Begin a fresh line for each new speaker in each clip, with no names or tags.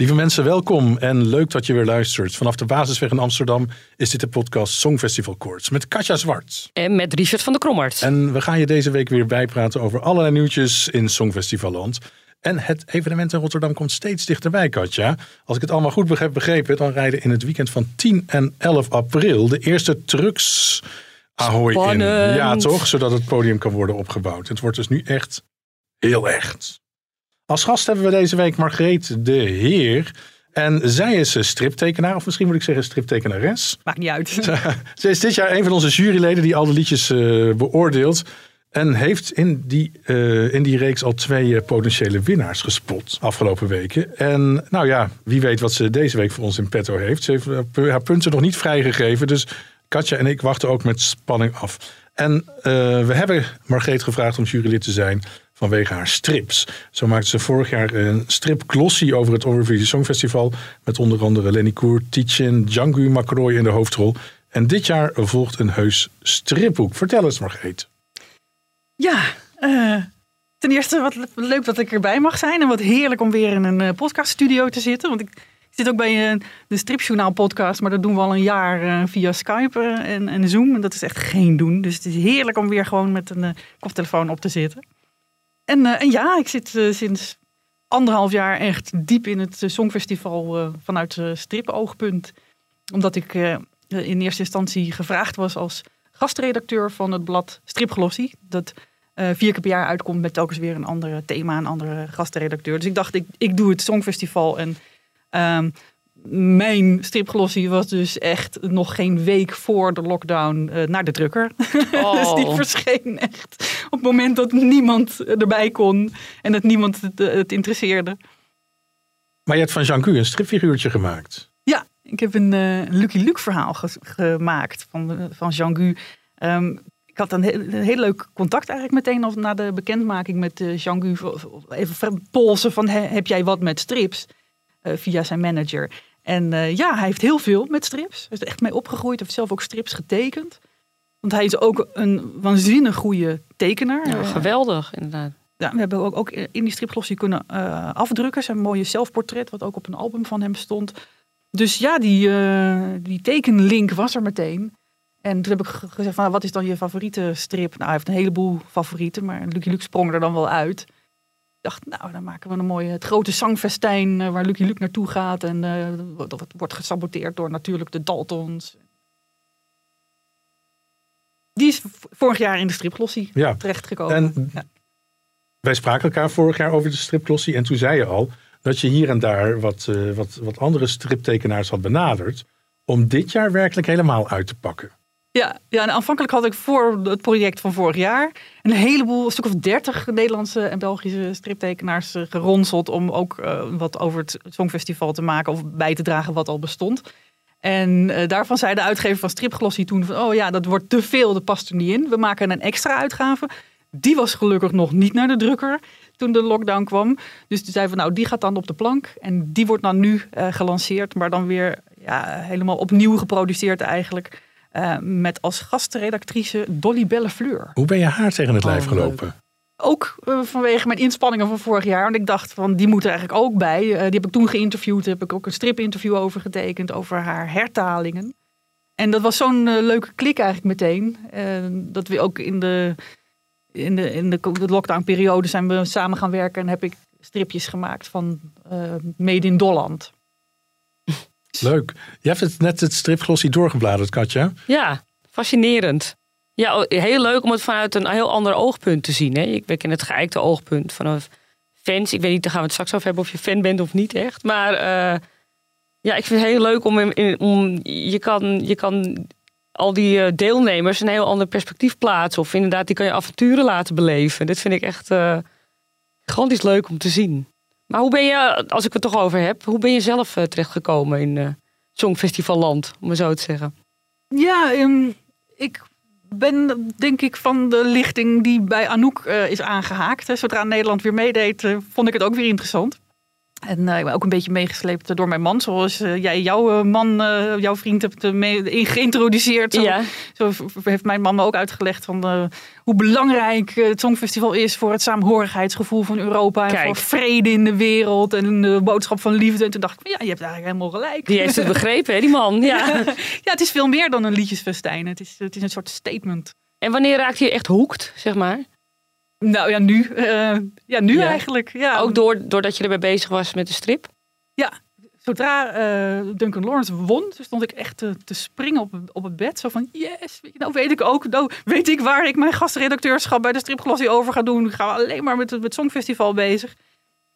Lieve mensen, welkom en leuk dat je weer luistert. Vanaf de Basisweg in Amsterdam is dit de podcast Songfestival Koorts met Katja Zwart.
En met Richard van der Krommert.
En we gaan je deze week weer bijpraten over allerlei nieuwtjes in Songfestivalland. En het evenement in Rotterdam komt steeds dichterbij, Katja. Als ik het allemaal goed heb begrepen, dan rijden in het weekend van 10 en 11 april de eerste trucks Ahoy in. Ja, toch? Zodat het podium kan worden opgebouwd. Het wordt dus nu echt heel echt. Als gast hebben we deze week Margreet de Heer. En zij is striptekenaar, of misschien moet ik zeggen striptekenares.
Maakt niet uit.
Ze is dit jaar een van onze juryleden die al de liedjes uh, beoordeelt. En heeft in die, uh, in die reeks al twee uh, potentiële winnaars gespot afgelopen weken. En nou ja, wie weet wat ze deze week voor ons in petto heeft. Ze heeft haar punten nog niet vrijgegeven. Dus Katja en ik wachten ook met spanning af. En we hebben Margreet gevraagd om jurylid te zijn vanwege haar strips. Zo maakte ze vorig jaar een strip glossy over het Eurovisie Songfestival. Met onder andere Lenny Koer, Tichin, Django Macroy in de hoofdrol. En dit jaar volgt een heus stripboek. Vertel eens Margreet.
Ja, uh, ten eerste wat leuk dat ik erbij mag zijn. En wat heerlijk om weer in een uh, podcaststudio te zitten. Want ik zit ook bij uh, de Stripjournaal podcast. Maar dat doen we al een jaar via Skype en, en Zoom. En dat is echt geen doen. Dus het is heerlijk om weer gewoon met een koptelefoon op te zitten. En, en ja, ik zit sinds anderhalf jaar echt diep in het Songfestival vanuit stripoogpunt. Omdat ik in eerste instantie gevraagd was als gastredacteur van het blad Stripglossie. Dat vier keer per jaar uitkomt met telkens weer een ander thema, een andere gastredacteur. Dus ik dacht, ik, ik doe het Songfestival en... Um, mijn stripglossie was dus echt nog geen week voor de lockdown uh, naar de drukker. Oh. dus die verscheen echt op het moment dat niemand erbij kon en dat niemand het, eh, het interesseerde.
Maar je hebt van Jean Gu een stripfiguurtje gemaakt.
Ja, ik heb een uh, Lucky Luke verhaal gemaakt van, van Jean Gu. Um, ik had een, een heel leuk contact eigenlijk meteen na de bekendmaking met uh, Jean Gu. Even polsen van heb jij wat met strips? via zijn manager. En uh, ja, hij heeft heel veel met strips. Hij is er echt mee opgegroeid. Hij heeft zelf ook strips getekend. Want hij is ook een waanzinnig goede tekenaar.
Ja, geweldig, inderdaad.
Ja, we hebben ook, ook in die stripglossie kunnen uh, afdrukken. Zijn mooie zelfportret, wat ook op een album van hem stond. Dus ja, die, uh, die tekenlink was er meteen. En toen heb ik gezegd, van, wat is dan je favoriete strip? Nou, hij heeft een heleboel favorieten, maar Lucky Luke sprong er dan wel uit dacht, nou, dan maken we een mooie, het grote zangfestijn uh, waar Lucky Luke naartoe gaat. En uh, dat wordt gesaboteerd door natuurlijk de Daltons. Die is vorig jaar in de stripglossie ja. terechtgekomen. En ja.
Wij spraken elkaar vorig jaar over de stripglossie. En toen zei je al dat je hier en daar wat, uh, wat, wat andere striptekenaars had benaderd. Om dit jaar werkelijk helemaal uit te pakken.
Ja, ja, en aanvankelijk had ik voor het project van vorig jaar een heleboel, een stuk of dertig Nederlandse en Belgische striptekenaars eh, geronseld om ook uh, wat over het Songfestival te maken of bij te dragen wat al bestond. En uh, daarvan zei de uitgever van Stripglossie toen van, oh ja, dat wordt te veel, dat past er niet in. We maken een extra uitgave. Die was gelukkig nog niet naar de drukker toen de lockdown kwam. Dus toen zei van, nou, die gaat dan op de plank. En die wordt dan nu gelanceerd, maar dan weer ja, helemaal opnieuw geproduceerd eigenlijk. Uh, met als gastredactrice Dolly Bellefleur.
Hoe ben je haar tegen het lijf oh, gelopen?
Ook uh, vanwege mijn inspanningen van vorig jaar. Want ik dacht van die moet er eigenlijk ook bij. Uh, die heb ik toen geïnterviewd. Daar heb ik ook een stripinterview over getekend. Over haar hertalingen. En dat was zo'n leuke klik eigenlijk meteen. dat we ook in de, in de, in de, de lockdown zijn we samen gaan werken. En heb ik stripjes gemaakt van Made in Dolland.
Leuk. Je hebt net het stripglossie doorgebladerd, Katja.
Ja, fascinerend. Ja, heel leuk om het vanuit een heel ander oogpunt te zien. Hè? Ik werk in het geëikte oogpunt van fans. Ik weet niet, daar gaan we het straks over hebben of je fan bent of niet echt. Maar uh, ja, ik vind het heel leuk om, om je, kan, je kan al die uh, deelnemers een heel ander perspectief plaatsen. Of inderdaad, die kan je avonturen laten beleven. Dit vind ik echt uh, gigantisch leuk om te zien. Maar hoe ben je, als ik het toch over heb, hoe ben je zelf uh, terechtgekomen in uh, Songfestivalland, om het zo te zeggen?
Ja, um, ik ben denk ik van de lichting die bij Anouk uh, is aangehaakt. Zodra Nederland weer meedeed, vond ik het ook weer interessant. En eh, ik ben ook een beetje meegesleept door mijn man. Zoals eh, jij jouw eh, man, jouw vriend hebt mee geïntroduceerd. Zo,
Ja.
zo heeft mijn man me ook uitgelegd van hoe belangrijk het Songfestival is voor het saamhorigheidsgevoel van Europa. En
Kijk.
voor vrede in de wereld en de boodschap van liefde. En toen dacht ik, ja, je hebt eigenlijk helemaal gelijk.
Die heeft het begrepen, hè, die man. Ja.
ja, het is veel meer dan een liedjesfestijn. Het is, het is een soort statement.
En wanneer raakt hij echt hoekt, zeg maar?
Nou ja, nu. eh, ja, nu
Ja.
eigenlijk. Ja.
Ook door, doordat je erbij bezig was met de strip?
Zodra eh, Duncan Lawrence won, stond ik echt te, te springen op, op het bed. Zo van, yes, nou weet ik ook, nou weet ik waar ik mijn gastredacteurschap bij de stripglossie over ga doen. Ik ga alleen maar met het Songfestival bezig.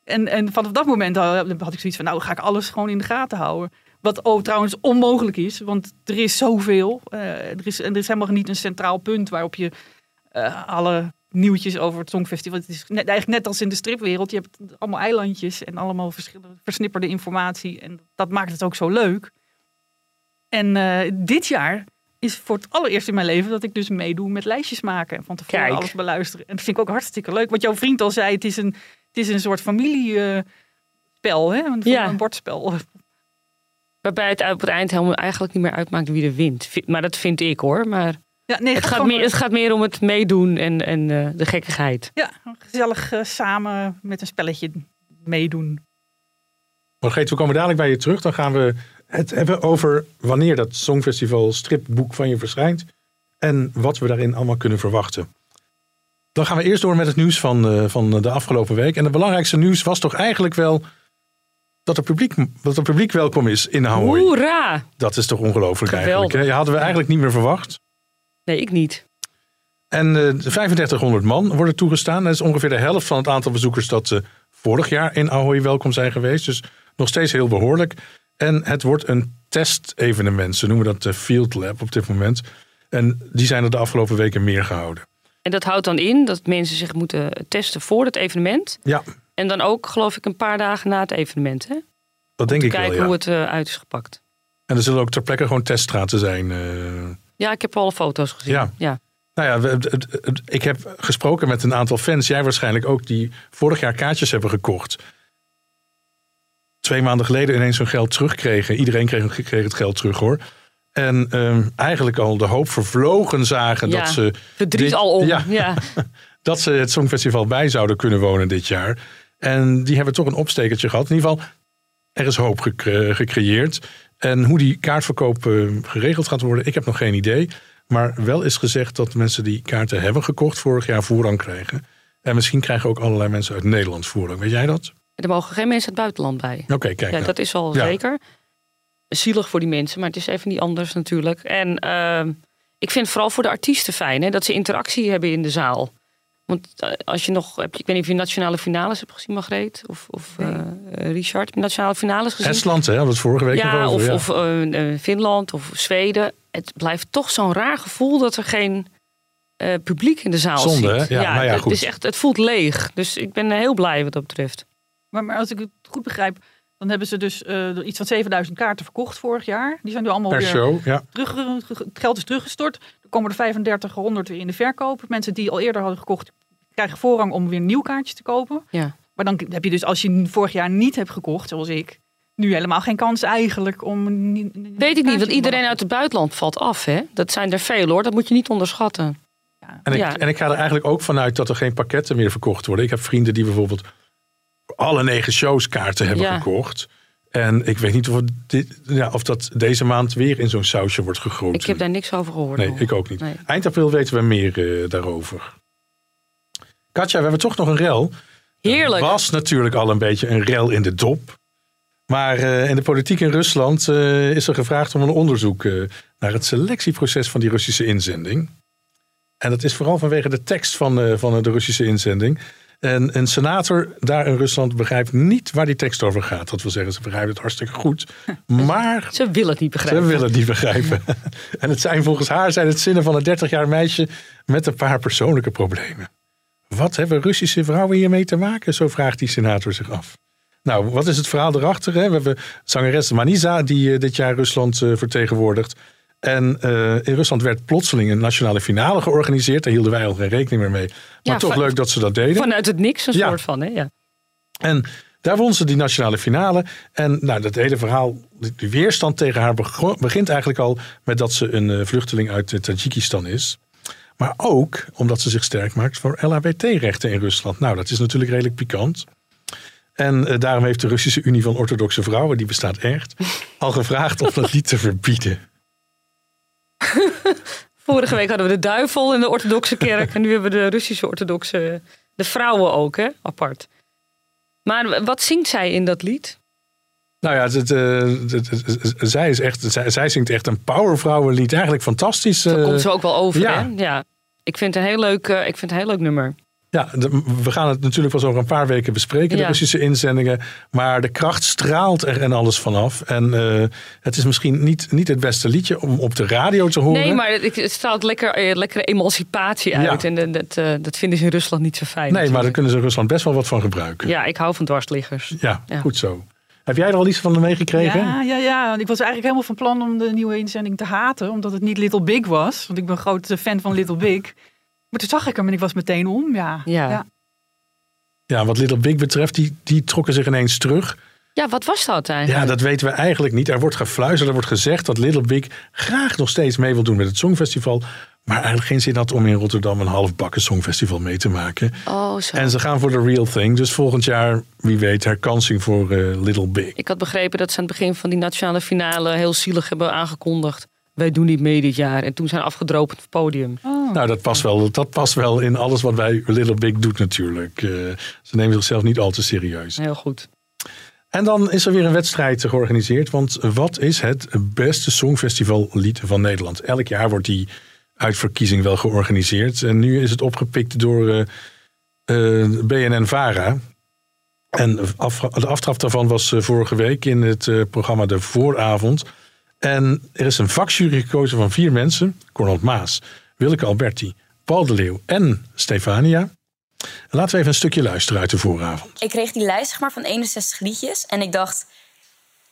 En, en vanaf dat moment had had ik zoiets van, nou ga ik alles gewoon in de gaten houden. Wat oh, trouwens onmogelijk is, want er is zoveel. Eh, er, is, en er is helemaal niet een centraal punt waarop je eh, alle nieuwtjes over het Songfestival. Het is net, eigenlijk net als in de stripwereld. Je hebt allemaal eilandjes en allemaal verschillende versnipperde informatie. En dat maakt het ook zo leuk. En eh, dit jaar is voor het allereerst in mijn leven dat ik dus meedoe met lijstjes maken. En van tevoren
Kijk.
alles beluisteren. En dat vind ik ook hartstikke leuk. Wat jouw vriend al zei, het is een, het is een soort familiespel. hè? Een,
Ja.
een bordspel.
Waarbij het op het eind helemaal eigenlijk niet meer uitmaakt wie er wint. Maar dat vind ik hoor. Maar
Ja, nee,
het gaat,
gewoon,
meer, het gaat meer om het meedoen en, en eh, de gekkigheid.
Ja, gezellig eh, samen met een spelletje meedoen.
Margreet, we komen dadelijk bij je terug. Dan gaan we het hebben over wanneer dat Songfestival stripboek van je verschijnt. En wat we daarin allemaal kunnen verwachten. Dan gaan we eerst door met het nieuws van, eh, van de afgelopen week. En het belangrijkste nieuws was toch eigenlijk wel dat het publiek, dat het publiek welkom is in Ahoy.
Hoera!
Dat is toch ongelooflijk
Geweldig.
eigenlijk. Hè? Hadden we eigenlijk niet meer verwacht.
Nee, ik niet.
En eh, de 3500 man worden toegestaan. Dat is ongeveer de helft van het aantal bezoekers dat eh, vorig jaar in Ahoy welkom zijn geweest. Dus nog steeds heel behoorlijk. En het wordt een testevenement. Ze noemen dat de Field Lab op dit moment. En die zijn er de afgelopen weken meer gehouden.
En dat houdt dan in dat mensen zich moeten testen voor het evenement.
Ja,
En dan ook, geloof ik, een paar dagen na het evenement. Hè?
dat denk ik
Kijken
wel. Ja.
hoe het eh, uit is gepakt.
En er zullen ook ter plekke gewoon teststraten zijn. eh.
Ja, ik heb al foto's gezien.
Ja.
ja.
Nou ja, ik heb gesproken met een aantal fans. Jij waarschijnlijk ook, die vorig jaar kaartjes hebben gekocht. Twee maanden geleden ineens hun geld terugkregen. Iedereen kreeg, kreeg het geld terug hoor. En ehm, eigenlijk al de hoop vervlogen zagen
Ja.
dat, ze,
Verdriet
Dit-
al om.
ja.
Ja.
dat ze het Songfestival bij zouden kunnen wonen dit jaar. En die hebben toch een opstekertje gehad. In ieder geval, er is hoop gecre- gecreëerd. En hoe die kaartverkoop eh, geregeld gaat worden, ik heb nog geen idee. Maar wel is gezegd dat mensen die kaarten hebben gekocht vorig jaar voorrang krijgen. En misschien krijgen ook allerlei mensen uit Nederland voorrang. Weet jij dat?
Er mogen geen mensen uit het buitenland bij.
Oké, kijk.
Ja,
nou.
dat is al
Ja.
zeker. Zielig voor die mensen, maar het is even niet anders natuurlijk. En ehm, ik vind het vooral voor de artiesten fijn hè, dat ze interactie hebben in de zaal. Want eh, als je nog, heb je, ik weet niet of je nationale finales hebt gezien, Margreet of, of
Nee.
eh, eh, Richard, heb je nationale finales gezien?
Estland, hè? Het vorige week nog
ja,
over.
of,
ja.
of Finland of Zweden. Het blijft toch zo'n raar gevoel dat er geen eh, publiek in de zaal
Zonde,
zit.
hè? Ja, nou ja, goed.
is echt, het voelt leeg. Dus ik ben heel blij wat dat betreft.
Maar, maar als ik het goed begrijp, dan hebben ze dus eh, iets van 7000 kaarten verkocht vorig jaar. Die zijn nu allemaal
per
weer
show, ja.
terug, het geld is teruggestort. Er komen er 3500 weer in de verkoop. Mensen die al eerder hadden gekocht, krijgen voorrang om weer nieuw kaartjes te kopen.
Ja.
Maar dan heb je dus, als je vorig jaar niet hebt gekocht, zoals ik, nu helemaal geen kans eigenlijk om. een een
Weet ik niet,
kaartje
want iedereen uit het buitenland valt af. Hè? Dat zijn er veel hoor, dat moet je niet onderschatten.
Ja.
En ik,
Ja.
en ik ga er eigenlijk ook vanuit dat er geen pakketten meer verkocht worden. Ik heb vrienden die bijvoorbeeld voor alle negen shows kaarten hebben
Ja.
gekocht. En ik weet niet of, dit, ja, of dat deze maand weer in zo'n sausje wordt gegoten.
Ik heb daar niks over gehoord.
Nee,
nog.
ik ook niet.
Nee.
Eind april weten we meer eh, daarover. Katja, we hebben toch nog een rel.
Heerlijk.
Er was natuurlijk al een beetje een rel in de dop. Maar eh, in de politiek in Rusland eh, is er gevraagd om een onderzoek eh, naar het selectieproces van die Russische inzending. En dat is vooral vanwege de tekst van, van de Russische inzending. En een senator daar in Rusland begrijpt niet waar die tekst over gaat. Dat wil zeggen, ze begrijpen het hartstikke goed. Maar
Ze willen het niet begrijpen.
ze willen het niet begrijpen. en het zijn volgens haar zijn het zinnen van een 30-jaar meisje met een paar persoonlijke problemen. Wat hebben Russische vrouwen hiermee te maken? Zo vraagt die senator zich af. Nou, wat is het verhaal erachter? Hè? We hebben zangeres Manisa die eh, dit jaar Rusland eh, vertegenwoordigt. En eh, in Rusland werd plotseling een nationale finale georganiseerd. Daar hielden wij al geen rekening meer mee. Maar
Ja,
toch
van-
leuk dat ze dat deden.
Vanuit het niks een
Ja.
soort van. Hè? Ja.
En Daar won ze die nationale finale. En nou, dat hele verhaal, die weerstand tegen haar begint eigenlijk al met dat ze een vluchteling uit Tajikistan is. Maar ook omdat ze zich sterk maakt voor LHBT-rechten in Rusland. Nou, dat is natuurlijk redelijk pikant. En eh, daarom heeft de Russische Unie van Orthodoxe Vrouwen, die bestaat echt, al gevraagd om dat lied te verbieden.
Vorige week hadden we de duivel in de orthodoxe kerk. En nu hebben we de Russische orthodoxe... De vrouwen ook, hè? Apart. Maar wat zingt zij in dat lied?
Nou ja, het, het- het- het- zij, is echt, zij, zij zingt echt een powervrouwenlied. Eigenlijk fantastisch.
Daar
eh,
komt ze ook wel over,
ja.
hè? Ja. Ik vind, het een heel leuk, eh, ik vind het een heel leuk nummer.
Ja, we gaan het natuurlijk pas over een paar weken bespreken, de
Ja.
Russische inzendingen. Maar de kracht straalt er en alles vanaf. En eh, het is misschien niet, niet het beste liedje om op de radio te horen.
Nee, maar het, straalt lekker, lekkere emancipatie uit.
Ja.
En dat, dat vinden ze in Rusland niet zo fijn.
Nee, maar daar kunnen ze Rusland best wel wat van gebruiken. Ja,
Ja, ik hou van dwarsliggers.
ja,
Ja.
goed zo. Heb jij er al iets van meegekregen?
Ja, ja, ja. Ik was eigenlijk helemaal van plan om de nieuwe inzending te haten. Omdat het niet Little Big was. Want ik ben een grote fan van Little Big. Maar toen zag ik hem en ik was meteen om. Ja,
Ja.
Ja, wat Little Big betreft, die, die trokken zich ineens terug.
Ja, wat was dat eigenlijk?
Ja, dat weten we eigenlijk niet. Er wordt gefluisterd, er wordt gezegd dat Little Big graag nog steeds mee wil doen met het Songfestival. Maar eigenlijk geen zin had om in Rotterdam een halfbakken Songfestival mee te maken.
Oh, zo.
En ze gaan voor de real thing. Dus volgend jaar, wie weet, herkansing voor eh, Little Big.
Ik had begrepen dat ze aan het begin van die nationale finale heel zielig hebben aangekondigd. Wij doen niet mee dit jaar. En toen zijn afgedropen op het podium.
Oh.
Nou, dat past, wel, dat past wel in alles wat bij Little Big doet natuurlijk. Eh, ze nemen zichzelf niet al te serieus.
Heel goed.
En dan is er weer een wedstrijd georganiseerd. Want wat is het beste songfestivallied van Nederland? Elk jaar wordt die uitverkiezing wel georganiseerd. En nu is het opgepikt door eh, eh, BNN-VARA. En af- de aftrap daarvan was eh, vorige week in het programma De Vooravond. En er is een vakjury gekozen van vier mensen. Cornel Maas, Willeke Alberti, Paul de Leeuw en Stefania. En laten we even een stukje luisteren uit de vooravond.
Ik kreeg die lijst zeg maar, van 61 liedjes. En ik dacht,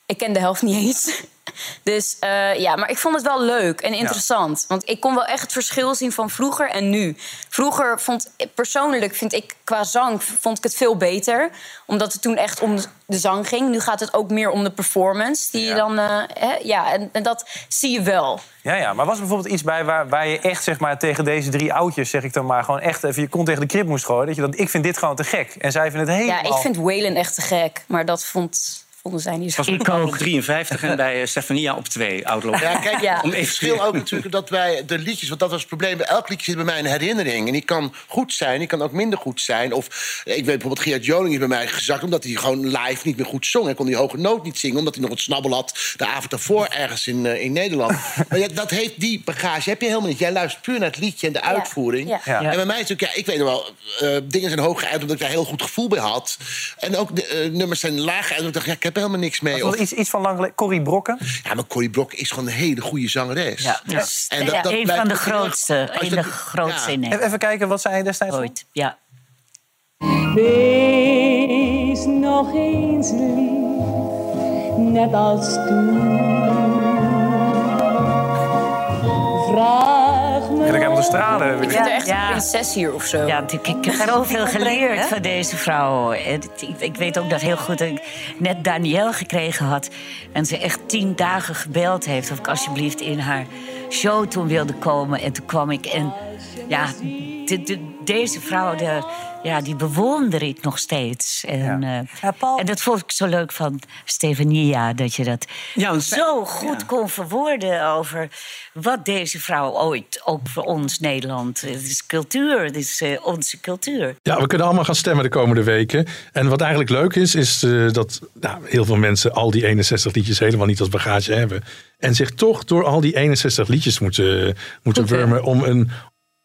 ik ken de helft niet eens. Dus eh, ja, maar ik vond het wel leuk en interessant. Want ik kon wel echt het verschil zien van vroeger en nu. Vroeger vond persoonlijk, vind ik qua zang, vond ik het veel beter. Omdat het toen echt om de zang ging. Nu gaat het ook meer om de performance. Die je dan, eh, hè, ja, en, en dat zie je wel.
Ja, ja, maar was er bijvoorbeeld iets bij waar, waar je echt zeg maar, tegen deze drie oudjes, zeg ik dan maar, gewoon echt even je kont tegen de krip moest gooien? Dat je dan, ik vind dit gewoon te gek. En zij vinden het helemaal.
Ja, ik vind Waylon echt te gek. Maar dat vond, vonden zij niet zo.
was ik op 53 en bij eh, Stefania op 2, oudloop.
Ja, kijk,
Ja.
om het verschil ook natuurlijk dat wij de liedjes, want dat was het probleem. Bij elk liedje zit bij mij een herinnering. En die kan goed zijn, die kan ook minder goed zijn. Of ik weet bijvoorbeeld, Gerard Joling is bij mij gezakt omdat hij gewoon live niet meer goed zong. Hij kon die hoge noot niet zingen, omdat hij nog een snabbel had de avond daarvoor ergens in, eh, in Nederland. maar ja, dat heeft die bagage, heb je helemaal niet. Jij luistert puur naar het liedje en de uitvoering.
Ja.
Ja.
En bij mij is het natuurlijk, ja, ik weet nog wel, eh, dingen zijn hoog geëind omdat ik daar heel goed gevoel bij had. En ook de nummers zijn laag geëind omdat ik dacht, ja, ik heb er helemaal niks mee. Of,
iets, iets van lang geleden. Corrie Brokken.
ja, maar Corrie Brok is gewoon een hele goede zangeres.
Ja.
En dat- dat
een
blijft
van de grootste, een
dat-
de grootste
ja.
in
Even,
Nederland
even kijken wat zij destijds
ooit. Ja.
Wees nog eens lief, net als toen. Vraag
stralen.
Ik vind er echt
Ja.
een prinses hier of zo.
Ja, ik, ik heb zoveel geleerd van deze vrouw. Ik, ik weet ook nog heel goed dat ik net Danielle gekregen had. En ze echt tien dagen gebeld heeft of ik alsjeblieft in haar show toen wilde komen. En toen kwam ik en ja, de- de- deze vrouw, de, ja, die bewonder ik nog steeds. En,
Ja.
eh,
Ja, Paul-
en dat vond ik zo leuk van Stefania, dat je dat
Ja,
zo goed kon verwoorden over wat deze vrouw ooit, ook voor ons Nederland, het is cultuur, het is eh, onze cultuur.
Ja, we kunnen allemaal gaan stemmen de komende weken. En wat eigenlijk leuk is, is eh, dat nou, heel veel mensen al die 61 liedjes helemaal niet als bagage hebben. En zich toch door al die 61 liedjes moeten, moeten wurmen om een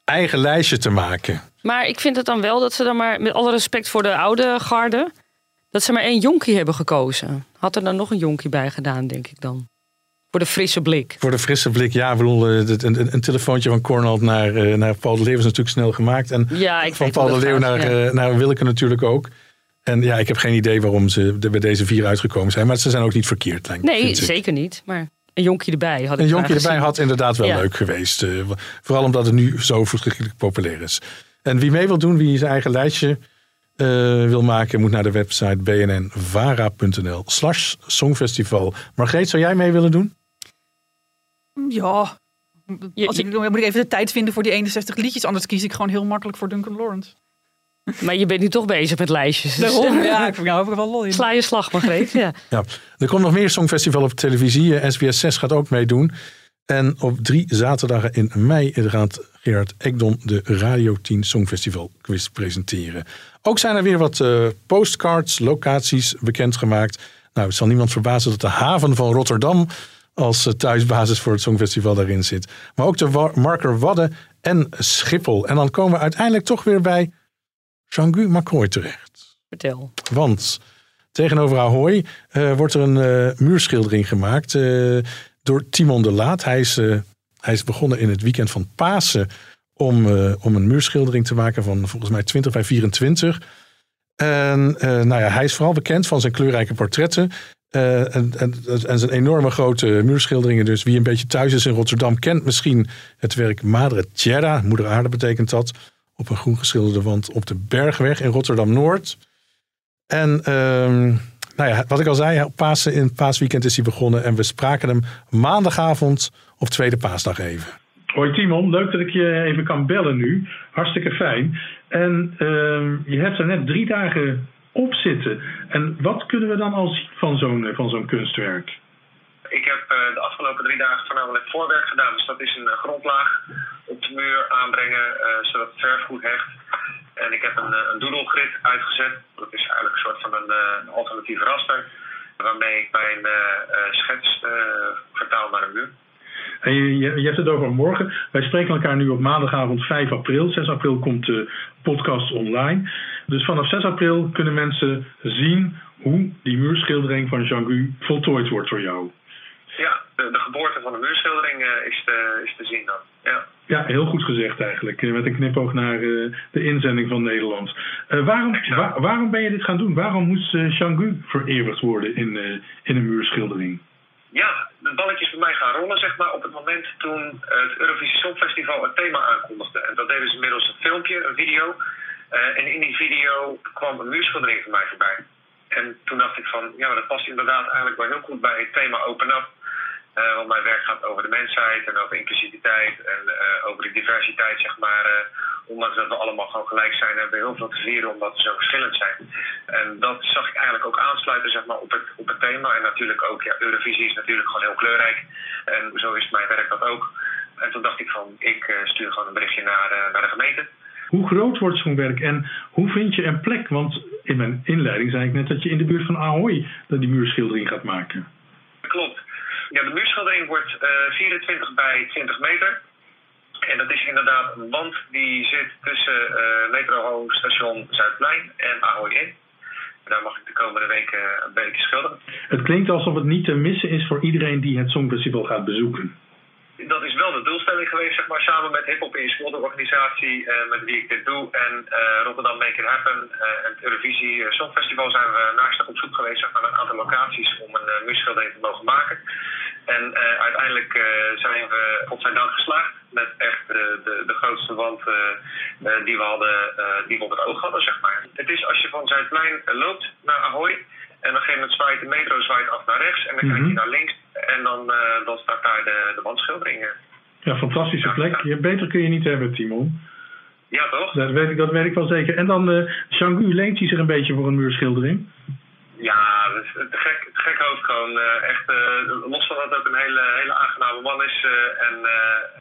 eigen lijstje te maken.
Maar ik vind het dan wel dat ze dan maar, met alle respect voor de oude garde, dat ze maar één jonkie hebben gekozen. Had er dan nog een jonkie bij gedaan, denk ik dan. Voor de frisse blik.
Voor de frisse blik, ja, bedoel, eh, een, een, een telefoontje van Cornald naar, eh, naar Paul de Leeuw is natuurlijk snel gemaakt. En
Ja, ik
van Paul de Leeuw naar,
ja.
eh, naar Willeke natuurlijk ook. En ja, ik heb geen idee waarom ze er bij deze vier uitgekomen zijn. Maar ze zijn ook niet verkeerd, lijkt-
Nee,
ik.
zeker niet. Maar een jonkie erbij had ik
Een jonkje erbij had inderdaad wel
Ja.
leuk geweest. eh, vooral omdat het nu zo verschrikkelijk populair is. En wie mee wil doen, wie zijn eigen lijstje eh, wil maken, moet naar de website bnnvara.nl slash songfestival. Margreet, zou jij mee willen doen?
Ja. Als ik, dan moet ik even de tijd vinden voor die 61 liedjes. Anders kies ik gewoon heel makkelijk voor Duncan Lawrence.
Maar je bent nu toch bezig met lijstjes. Dus
Daarom, ja, ik vind nou er wel lol in.
Sla je slag, Margreet. Ja.
Ja, er komt nog meer Songfestival op televisie. Eh, SBS 6 gaat ook meedoen. En op drie zaterdagen in mei gaat Gerard Ekdom de Radio 10 Songfestival quiz presenteren. Ook zijn er weer wat eh, postcards, locaties bekendgemaakt. Nou, het zal niemand verbazen dat de haven van Rotterdam als eh, thuisbasis voor het Songfestival daarin zit. Maar ook de wa- marker Wadden en Schiphol. En dan komen we uiteindelijk toch weer bij Jean-Guy McCoy terecht.
Vertel.
Want tegenover Ahoy eh, wordt er een eh, muurschildering gemaakt eh, door Timon de Laat. Hij is, hij is begonnen in het weekend van Pasen om, om een muurschildering te maken van volgens mij 20 bij 24. En nou ja, hij is vooral bekend van zijn kleurrijke portretten. en, en, en zijn enorme grote muurschilderingen. Dus wie een beetje thuis is in Rotterdam kent misschien het werk Madre Tierra, moeder aarde betekent dat. Op een groen geschilderde wand op de Bergweg in Rotterdam Noord. En ehm, nou ja, wat ik al zei, op Pasen, in paasweekend is hij begonnen. En we spraken hem maandagavond op tweede paasdag even.
Hoi Timon, leuk dat ik je even kan bellen nu. Hartstikke fijn. En ehm, je hebt er net drie dagen op zitten. En wat kunnen we dan al zien van zo'n van zo'n kunstwerk?
Ik heb eh, de afgelopen drie dagen voornamelijk voorwerk gedaan. Dus dat is een eh, grondlaag op de muur aanbrengen, eh, zodat het verf goed hecht. En ik heb een, een uitgezet. Dat is eigenlijk een soort van een eh, alternatief raster. Waarmee ik mijn schets vertaal naar een muur.
En je, je, hebt het over morgen. Wij spreken elkaar nu op maandagavond 5 april. 6 april komt de podcast online. Dus vanaf 6 april kunnen mensen zien hoe die muurschildering van Jean-Guy voltooid wordt door jou.
Ja, de, de geboorte van de muurschildering eh, is, te, is te zien dan. Ja.
Ja, heel goed gezegd eigenlijk. Eh, Met een knipoog naar eh, de inzending van Nederland. Eh, waarom, wa- waarom ben je dit gaan doen? Waarom moest uh, Jean-Guy vereeuwigd worden in, eh, in een muurschildering?
Ja, de balletjes bij mij gaan rollen, zeg maar, op het moment toen het Eurovisie Songfestival een thema aankondigde. En dat deden ze middels een filmpje, een video. Eh, en in die video kwam een muurschildering van mij voorbij. En toen dacht ik van, ja, maar dat past inderdaad eigenlijk wel heel goed bij het thema Open Up. Eh, want mijn werk gaat over de mensheid en over inclusiviteit en eh, over de diversiteit, zeg maar. eh, ondanks dat we allemaal gewoon gelijk zijn, hebben we heel veel te vieren omdat we zo verschillend zijn. En dat zag ik eigenlijk ook aansluiten zeg maar, op, het, op het thema. En natuurlijk ook, ja, Eurovisie is natuurlijk gewoon heel kleurrijk. En zo is mijn werk dat ook. En toen dacht ik van, ik stuur gewoon een berichtje naar, naar de gemeente.
Hoe groot wordt zo'n werk en hoe vind je een plek? Want in mijn inleiding zei ik net dat je in de buurt van Ahoy die muurschildering gaat maken.
Klopt. Ja, de muurschildering wordt eh, 24 bij 20 meter. En dat is inderdaad een wand die zit tussen eh metrostation Zuidplein en Ahoy in. En daar mag ik de komende weken eh, een beetje schilderen.
Het klinkt alsof het niet te missen is voor iedereen die het Songfestival gaat bezoeken.
Dat is wel de doelstelling geweest, zeg maar, samen met Hip Hop in de organisatie eh, met wie ik dit doe. En eh, Rotterdam Make It Happen eh, en het Eurovisie Songfestival zijn we naast op zoek geweest zeg maar, naar een aantal locaties om een muurschildering te mogen maken. En uiteindelijk zijn we godzijdank geslaagd met echt de, de, de grootste wand die, we hadden, die we op het oog hadden, zeg maar. Het is als je van Zuidplein loopt naar Ahoy en op een gegeven moment zwaait de metro zwaait af naar rechts en dan kijk je
Mhm.
naar links en dan, eh, dan staat daar de, de wandschildering. eh.
Ja, fantastische plek. Beter kun je niet hebben, Timon.
Ja, toch?
Dat weet ik, dat weet ik wel zeker. En dan, eh Jean-Guy, leent hij zich een beetje voor een muurschildering?
Ja, te gek, te gek hoofd gewoon. echt, los van dat het ook een hele, hele aangename man is. en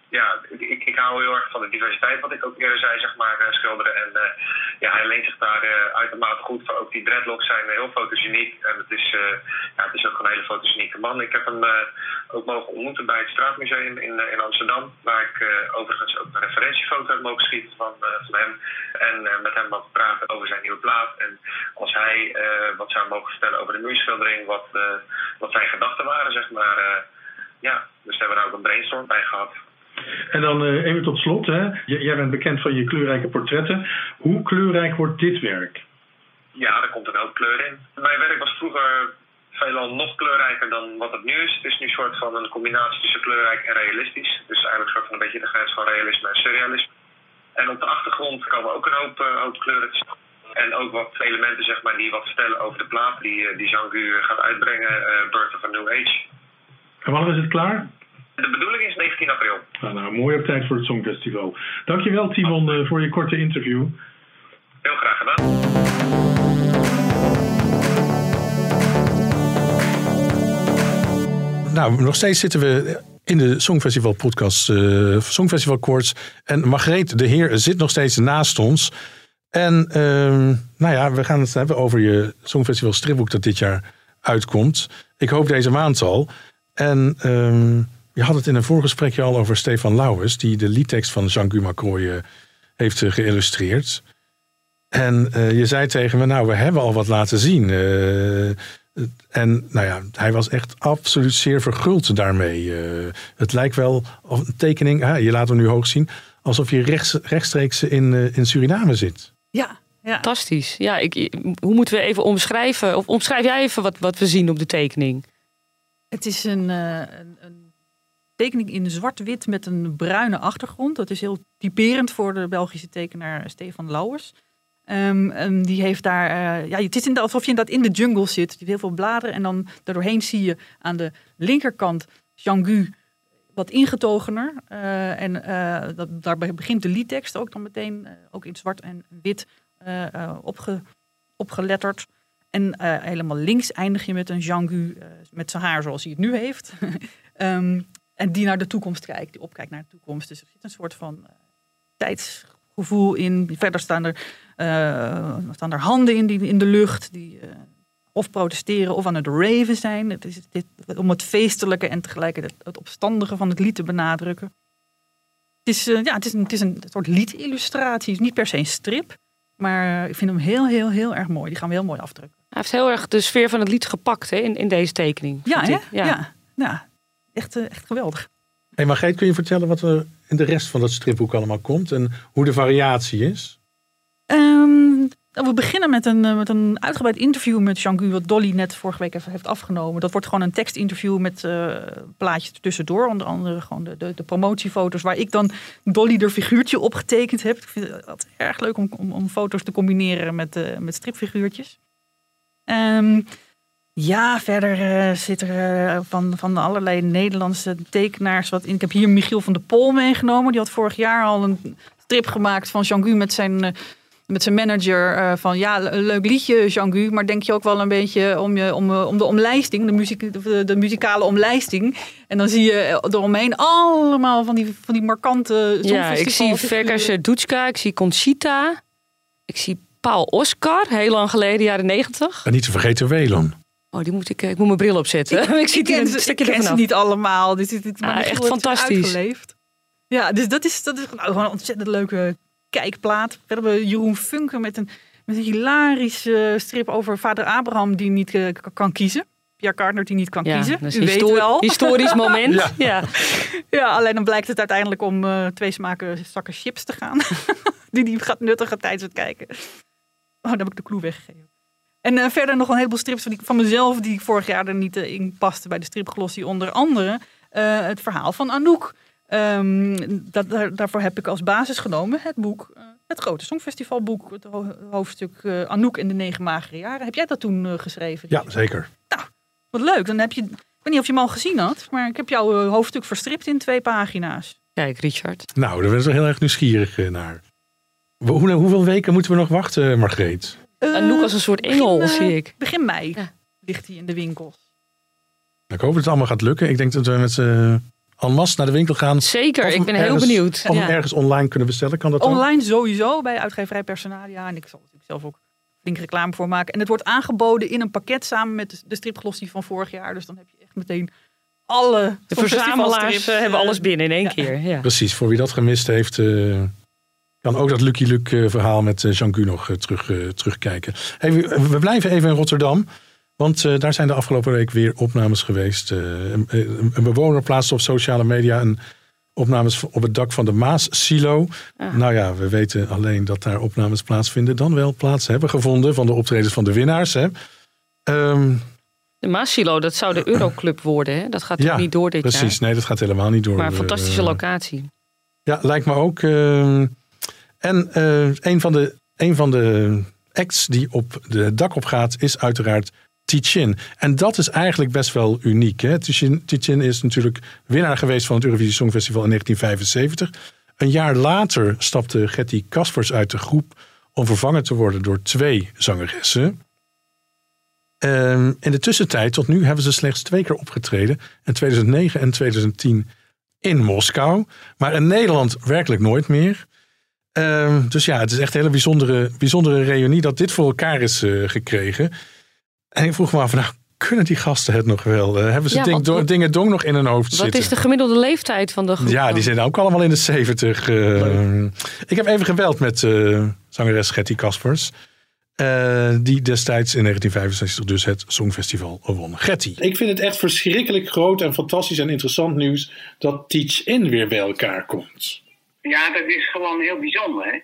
ja, ik, ik, hou heel erg van de diversiteit, wat ik ook eerder zei, zeg maar, eh, schilderen. En eh, ja, hij leent zich daar eh, uitermate goed voor. Ook die dreadlocks zijn heel fotogeniek. En het is, ja, het is ook een hele fotogenieke man. Ik heb hem ook mogen ontmoeten bij het Straatmuseum in, in Amsterdam. Waar ik overigens ook een referentiefoto heb mogen schieten van, van hem. En met hem mogen praten over zijn nieuwe plaat. En als hij wat zou mogen vertellen over de muurschildering, wat, wat zijn gedachten waren, zeg maar. ja, dus hebben we daar ook een brainstorm bij gehad.
En dan eh, even tot slot, hè. Jij bent bekend van je kleurrijke portretten. Hoe kleurrijk wordt dit werk?
Ja, er komt een hoop kleur in. Mijn werk was vroeger veelal nog kleurrijker dan wat het nu is. Het is nu een soort van een combinatie tussen kleurrijk en realistisch. Dus eigenlijk soort van een beetje de grens van realisme en surrealisme. En op de achtergrond komen ook een hoop, hoop kleuren. te staan. En ook wat elementen zeg maar, die wat vertellen over de plaat die, eh, die Jean-Gu gaat uitbrengen, eh Birth of a New Age.
En wanneer is het klaar?
De bedoeling is 19 april.
Nou, nou, mooi op tijd voor het Songfestival. Dankjewel Timon eh, voor je korte interview.
Heel graag gedaan.
Nou, nog steeds zitten we in de Songfestival podcast, eh Songfestival Koorts. En Margreet de Heer zit nog steeds naast ons. En ehm, nou ja, we gaan het hebben over je Songfestival stripboek dat dit jaar uitkomt. Ik hoop deze maand al. En ehm, je had het in een voorgesprekje al over Stefan Lauwers... die de liedtekst van Jean-Guy Macroy eh, heeft eh, geïllustreerd. En eh, je zei tegen me, nou, we hebben al wat laten zien. Eh, en nou ja, hij was echt absoluut zeer verguld daarmee. Eh, het lijkt wel of een tekening, ah, je laat hem nu hoog zien... alsof je rechts, rechtstreeks in, eh, in Suriname zit.
Ja, ja.
Fantastisch. Ja, ik, hoe moeten we even omschrijven? Of omschrijf jij even wat, wat we zien op de tekening?
Het is een, eh, een, een tekening in zwart-wit met een bruine achtergrond. Dat is heel typerend voor de Belgische tekenaar Stefan Lauwers. En die heeft daar, eh, ja, het is inderdaad alsof je inderdaad in de jungle zit. Je hebt heel veel bladeren en dan daardoorheen zie je aan de linkerkant Jean-Gu wat ingetogener. Eh, en eh, dat, daarbij begint de liedtekst ook dan meteen, ook in zwart en wit, opge, opgeletterd. En helemaal links eindig je met een Jean-Gu eh, met zijn haar zoals hij het nu heeft. Ehm, en die naar de toekomst kijkt, die opkijkt naar de toekomst. Dus er zit een soort van eh, tijdsgevoel in. Verder staan er, eh, staan er handen in, die, in de lucht die eh, of protesteren of aan het raven zijn. Het is dit, om het feestelijke en tegelijkertijd het opstandige van het lied te benadrukken. Het is, ja, het is, een, het is een soort liedillustratie. Het is niet per se een strip. Maar ik vind hem heel, heel, heel erg mooi. Die gaan we heel mooi afdrukken.
Hij heeft heel erg de sfeer van het lied gepakt hè, in, in deze tekening.
Ja, hè?
ik.
Ja. ja. Echt, eh, echt geweldig.
Hey Margreet, kun je vertellen wat er in de rest van dat stripboek allemaal komt... en hoe de variatie is?
Ehm, nou, we beginnen met een, eh, met een uitgebreid interview met Jean-Gu, wat Dolly net vorige week even heeft afgenomen. Dat wordt gewoon een tekstinterview met eh, plaatjes tussendoor. Onder andere gewoon de, de, de promotiefoto's, waar ik dan Dolly er figuurtje op getekend heb. Ik vind het erg leuk om, om, om foto's te combineren met, eh, met stripfiguurtjes. Ehm, ja, verder eh, zit er eh, van, van allerlei Nederlandse tekenaars wat in. Ik heb hier Michiel van der Pol meegenomen. Die had vorig jaar al een strip gemaakt van Jean-Gu met zijn, eh, met zijn manager. eh, van ja, een leuk liedje, Jean-Gu. Maar denk je ook wel een beetje om, je, om, om de omlijsting, de, muziek, de, de muzikale omlijsting. En dan zie je eromheen allemaal van die, van die markante
Ja, ik zie. Verkers Doetska, ik zie Conchita, ik zie Paul Oscar, heel lang geleden, jaren negentig.
En niet te vergeten Welon.
Oh, die moet ik, eh, ik moet mijn bril opzetten. Ik, zie
ik
die
ken,
een
ze,
stukje
ik ken ze niet allemaal. Dus dit, dit,
Ah, echt
het
fantastisch.
Uitgeleefd. Ja, dus dat is, dat is nou, gewoon een ontzettend leuke kijkplaat. We hebben Jeroen Funke met een, met een hilarische strip over vader Abraham die niet eh, kan kiezen. Pierre Cardner die niet kan
Ja,
kiezen.
dat is
U
een
weet wel.
historisch moment.
Ja.
ja.
Ja, alleen dan blijkt het uiteindelijk om eh, twee smaken zakken chips te gaan. die die gaat nuttigen tijdens het kijken. Oh, dan heb ik de clue weggegeven. En eh, verder nog een heleboel strips van, die, van mezelf die ik vorig jaar er niet eh, in paste bij de stripglossie. Onder andere eh, het verhaal van Anouk. Ehm, dat, daar, daarvoor heb ik als basis genomen het boek, eh, het grote Songfestivalboek, het ho- hoofdstuk eh, Anouk in de negen magere jaren. Heb jij dat toen eh, geschreven?
Ja, zeker.
Wat leuk. Dan heb je, ik weet niet of je hem al gezien had, maar ik heb jouw hoofdstuk verstript in twee pagina's.
Kijk, Richard.
Nou, daar ben ik wel heel erg nieuwsgierig naar. Hoe, hoeveel weken moeten we nog wachten, Margreet?
Anouk als een soort engel,
begin, eh,
zie ik.
Begin mei
Ja.
ligt hij in de winkels.
Ik hoop dat het allemaal gaat lukken. Ik denk dat we met z'n en masse naar de winkel gaan.
Zeker, ik ben heel benieuwd.
Of hem
Ja.
ergens online kunnen bestellen. Kan dat dan?
Online sowieso bij uitgeverij Personalia. En ik zal er natuurlijk zelf ook flink reclame voor maken. En het wordt aangeboden in een pakket samen met de- stripglossie van vorig jaar. Dus dan heb je echt meteen alle
De verzamelaars eh, hebben
eh,
alles binnen in één
ja.
keer. Ja.
Precies, voor wie dat gemist heeft, eh, kan ook dat Lucky Luke eh, verhaal met eh, Jean-Gu nog eh, terug, terugkijken. Hey, we, blijven even in Rotterdam. Want daar zijn de afgelopen week weer opnames geweest. Een, een- bewoner plaatste op sociale media een opnames op het dak van de Maas-silo.
Ah.
Nou ja, we weten alleen dat daar opnames plaatsvinden. Dan wel plaats hebben gevonden van de optredens van de winnaars. Hè. Ehm,
De Maasilo, dat zou de Euroclub worden. Hè? Dat gaat
ja,
niet door dit
precies.
jaar.
Nee, dat gaat helemaal niet door.
Maar een fantastische locatie.
Ja, lijkt me ook. ehm, en eh, een, van de, een van de acts die op de dak opgaat is uiteraard Tichin. En dat is eigenlijk best wel uniek. Hè? Tichin, Tichin is natuurlijk winnaar geweest van het Eurovisie Songfestival in 1975. Een jaar later stapte Getty Kaspers uit de groep om vervangen te worden door twee zangeressen. Ehm, in de tussentijd, tot nu, hebben ze slechts twee keer opgetreden. In 2009 en 2010 in Moskou. Maar in Nederland werkelijk nooit meer. Ehm, dus ja, het is echt een hele bijzondere, bijzondere reunie dat dit voor elkaar is eh, gekregen. En ik vroeg me af, nou, kunnen die gasten het nog wel? Eh, hebben ze
Ja,
ding,
want
do-
wat-
dingen dong nog in hun hoofd
Wat
zitten?
is de gemiddelde leeftijd van de groep?
Ja,
dan?
die zijn ook allemaal in de 70. eh. ik heb even gebeld met eh, zangeres Getty Kaspers. eh, die destijds in 1965 dus het Songfestival won. Getty.
Ik vind het echt verschrikkelijk groot en fantastisch en interessant nieuws dat Teach In weer bij elkaar komt.
Ja, dat is gewoon heel bijzonder. Hè?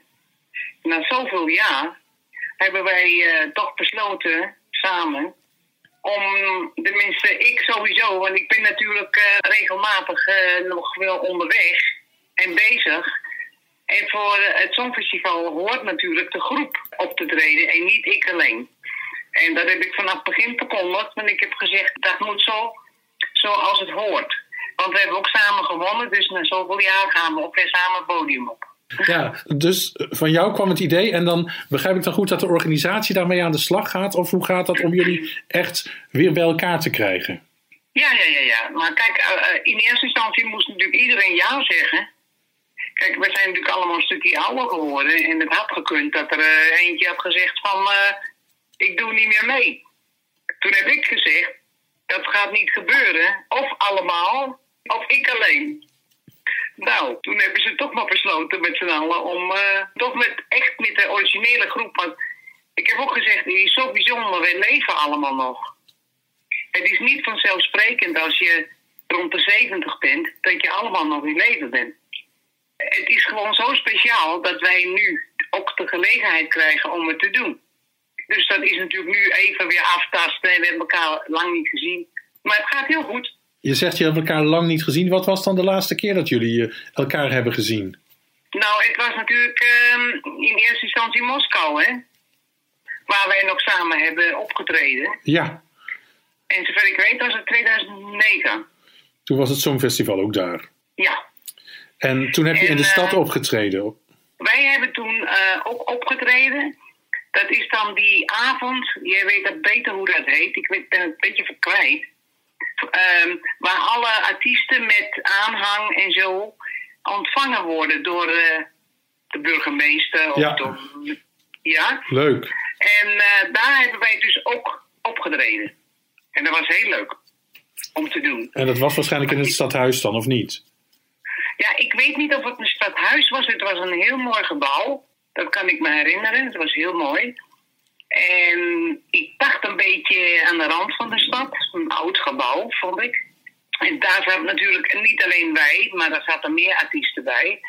Na zoveel jaar hebben wij eh, toch besloten samen om, tenminste ik sowieso, want ik ben natuurlijk eh, regelmatig eh, nog wel onderweg en bezig. En voor het Songfestival hoort natuurlijk de groep op te treden en niet ik alleen. En dat heb ik vanaf het begin verkondigd, want ik heb gezegd dat moet zo zoals het hoort. Want we hebben ook samen gewonnen, dus na zoveel jaar gaan we ook weer samen het podium op.
Ja, dus van jou kwam het idee en dan begrijp ik dan goed dat de organisatie daarmee aan de slag gaat? Of hoe gaat dat om jullie echt weer bij elkaar te krijgen?
Ja, ja, ja, ja. Maar kijk, eh, eh, in eerste instantie moest natuurlijk iedereen ja zeggen. Kijk, we zijn natuurlijk allemaal een stukje ouder geworden. En het had gekund dat er eh, eentje had gezegd van... eh, ik doe niet meer mee. Toen heb ik gezegd, dat gaat niet gebeuren. Of allemaal, of ik alleen. Nou, toen hebben ze toch maar besloten met z'n allen om eh, toch met, echt met de originele groep. Want ik heb ook gezegd, het is zo bijzonder, wij leven allemaal nog. Het is niet vanzelfsprekend als je rond de 70 bent, dat je allemaal nog in leven bent. Het is gewoon zo speciaal dat wij nu ook de gelegenheid krijgen om het te doen. Dus dat is natuurlijk nu even weer aftasten en we hebben elkaar lang niet gezien. Maar het gaat heel goed.
Je zegt je hebt elkaar lang niet gezien. Wat was dan de laatste keer dat jullie eh, elkaar hebben gezien?
Nou, het was natuurlijk ehm, in eerste instantie Moskou, hè? Waar wij nog samen hebben opgetreden.
Ja,
En zover ik weet was het 2009.
toen was het Songfestival ook daar.
Ja.
En toen heb je in de
En,
stad
eh,
opgetreden.
Wij hebben toen eh, ook opgetreden. Dat is dan die avond, jij weet dat beter hoe dat heet. Ik ben het een beetje verkwijt. Ehm, waar alle artiesten met aanhang en zo ontvangen worden door eh, de burgemeester. Of
Ja.
door, ja.
Leuk.
En eh, daar hebben wij dus ook opgetreden. En dat was heel leuk om te doen.
En dat was waarschijnlijk in het stadhuis dan, of niet?
Ja, ik weet niet of het een stadhuis was. Het was een heel mooi gebouw. Dat kan ik me herinneren. Het was heel mooi. En ik dacht een beetje aan de rand van de stad. Een oud gebouw, vond ik. En daar zaten natuurlijk niet alleen wij, maar daar zaten meer artiesten bij.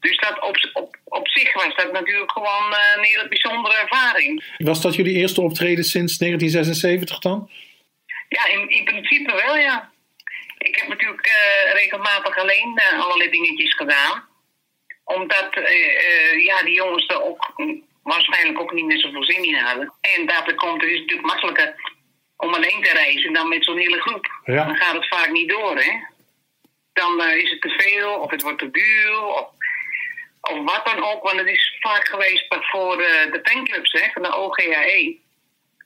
Dus dat op, op, op zich was dat natuurlijk gewoon eh, een hele bijzondere ervaring.
Was dat jullie eerste optreden sinds 1976 dan?
Ja, in, in principe wel, ja. Ik heb natuurlijk eh, regelmatig alleen eh, allerlei dingetjes gedaan. Omdat eh, ja, die jongens er ook waarschijnlijk ook niet meer zoveel zin in hadden. En daarbij komt het is natuurlijk makkelijker om alleen te reizen dan met zo'n hele groep.
Ja.
Dan gaat het vaak niet door, hè. Dan eh, is het te veel, of het wordt te duur, of, of wat dan ook. Want het is vaak geweest voor eh, de fanclubs hè, van de OGAE.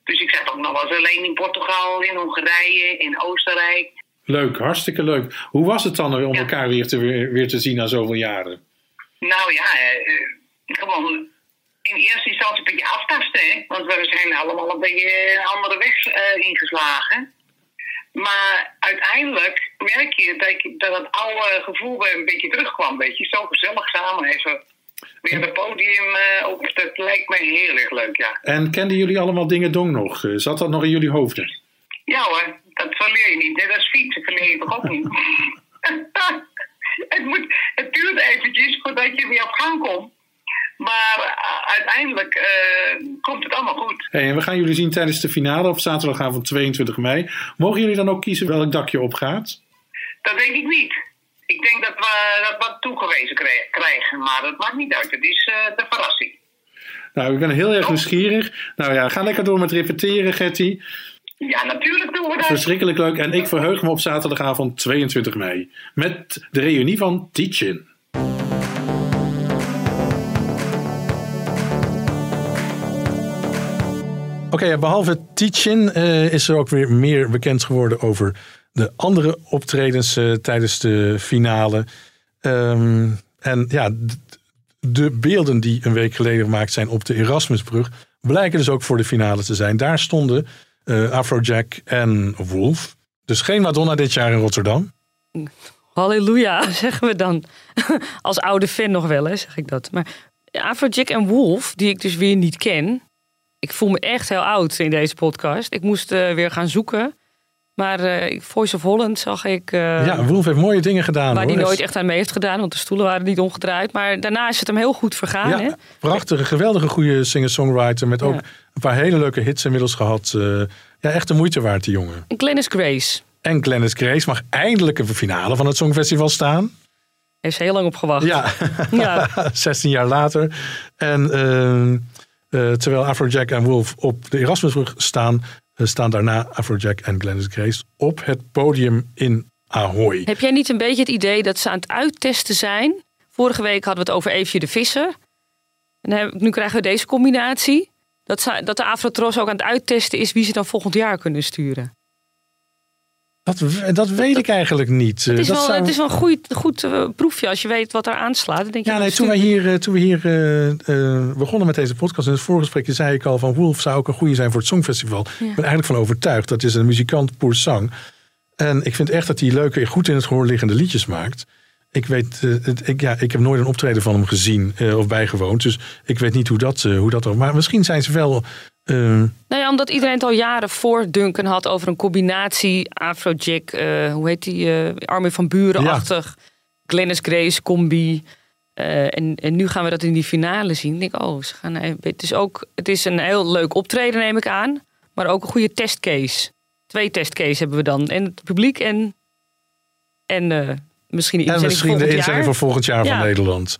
Dus ik zat ook nog wel eens alleen in Portugal, in Hongarije, in Oostenrijk.
Leuk, hartstikke leuk. Hoe was het dan om elkaar weer te, weer, te zien na zoveel jaren?
Nou ja, eh, gewoon in eerste instantie een beetje aftasten, hè? want we zijn allemaal een beetje een andere weg eh, ingeslagen. Maar uiteindelijk merk je dat, dat het oude gevoel weer een beetje terugkwam. Weet je, zo gezellig samen even weer het podium eh, op. Dat lijkt me heel erg leuk, ja.
En kenden jullie allemaal dingen dong nog? Eh, Zat dat nog in jullie hoofden?
Ja hoor, dat verleer je niet. Net als fietsen verleer je toch ook niet. het, moet, het duurt eventjes voordat je weer op gang komt. Maar eh, uiteindelijk eh, komt het allemaal goed.
Hey, en we gaan jullie zien tijdens de finale op zaterdagavond 22 mei. Mogen jullie dan ook kiezen welk dak je opgaat?
Dat denk ik niet. Ik denk dat we dat wat toegewezen krij- krijgen, maar dat maakt niet uit. Het is eh, de verrassing.
Nou, ik ben heel erg nieuwsgierig. Nou ja, ga lekker door met repeteren, Getty.
Ja, natuurlijk doen we dat.
Verschrikkelijk leuk. En ik verheug me op zaterdagavond 22 mei. Met de reunie van Teachin.
Oké, behalve Teachin eh, is er ook weer meer bekend geworden over de andere optredens eh, tijdens de finale. Ehm, en ja, de beelden die een week geleden gemaakt zijn op de Erasmusbrug blijken dus ook voor de finale te zijn. Daar stonden eh, Afrojack en Wolf. Dus geen Madonna dit jaar in Rotterdam.
Halleluja, zeggen we dan. Als oude fan nog wel, zeg ik dat. Maar Afrojack en Wolf, die ik dus weer niet ken. Ik voel me echt heel oud in deze podcast. Ik moest eh, weer gaan zoeken. Maar eh, Voice of Holland zag ik... eh,
ja, Wolf heeft mooie dingen gedaan.
Waar hij nooit echt aan mee heeft gedaan, want de stoelen waren niet omgedraaid. Maar daarna is het hem heel goed vergaan.
Ja,
Hè?
prachtige, geweldige goede singer-songwriter. Met ook
Ja.
een paar hele leuke hits inmiddels gehad. Eh, ja, echt de moeite waard, die jongen.
En Glennis Grace.
En Glennis Grace mag eindelijk in de finale van het Songfestival staan.
Heeft ze heel lang op gewacht.
Ja,
Ja.
16 jaar later. En eh, terwijl Afrojack en Wolf op de Erasmusbrug staan, eh, staan daarna Afrojack en Glennis Grace op het podium in Ahoy.
Heb jij niet een beetje het idee dat ze aan het uittesten zijn? Vorige week hadden we het over Eefje de Visser. En nu krijgen we deze combinatie. Dat, ze- dat de Afrotros ook aan het uittesten is wie ze dan volgend jaar kunnen sturen.
Dat, dat weet ik eigenlijk niet.
Het is
dat
wel,
zou-
het is wel een goed, goed eh, proefje als je weet wat er aanslaat. Dan denk je,
Ja, nee, toen wij hier, eh, toen we hier eh, eh, begonnen met deze podcast, in het voorgesprekje zei ik al van Wolf zou ook een goede zijn voor het Songfestival. Ik ben eigenlijk van overtuigd. Dat is een muzikant poer zang. En ik vind echt dat hij leuke, goed in het gehoor liggende liedjes maakt. Ik weet, eh, het, ik, ja, ik heb nooit een optreden van hem gezien eh, of bijgewoond. Dus ik weet niet hoe dat, eh, hoe dat Maar misschien zijn ze wel. Eh,
Nou ja, omdat iedereen het al jaren voor Duncan had over een combinatie Afrojack, eh hoe heet die, Armin van Buren-achtig, Glennis Grace combi. En, en nu gaan we dat in die finale zien. Ik denk, oh, ze gaan, even- het, is ook, het is een heel leuk optreden, neem ik aan. Maar ook een goede testcase. Twee testcases hebben we dan. En het publiek en, en misschien de
en misschien de inzending voor volgend jaar
Ja.
van Nederland.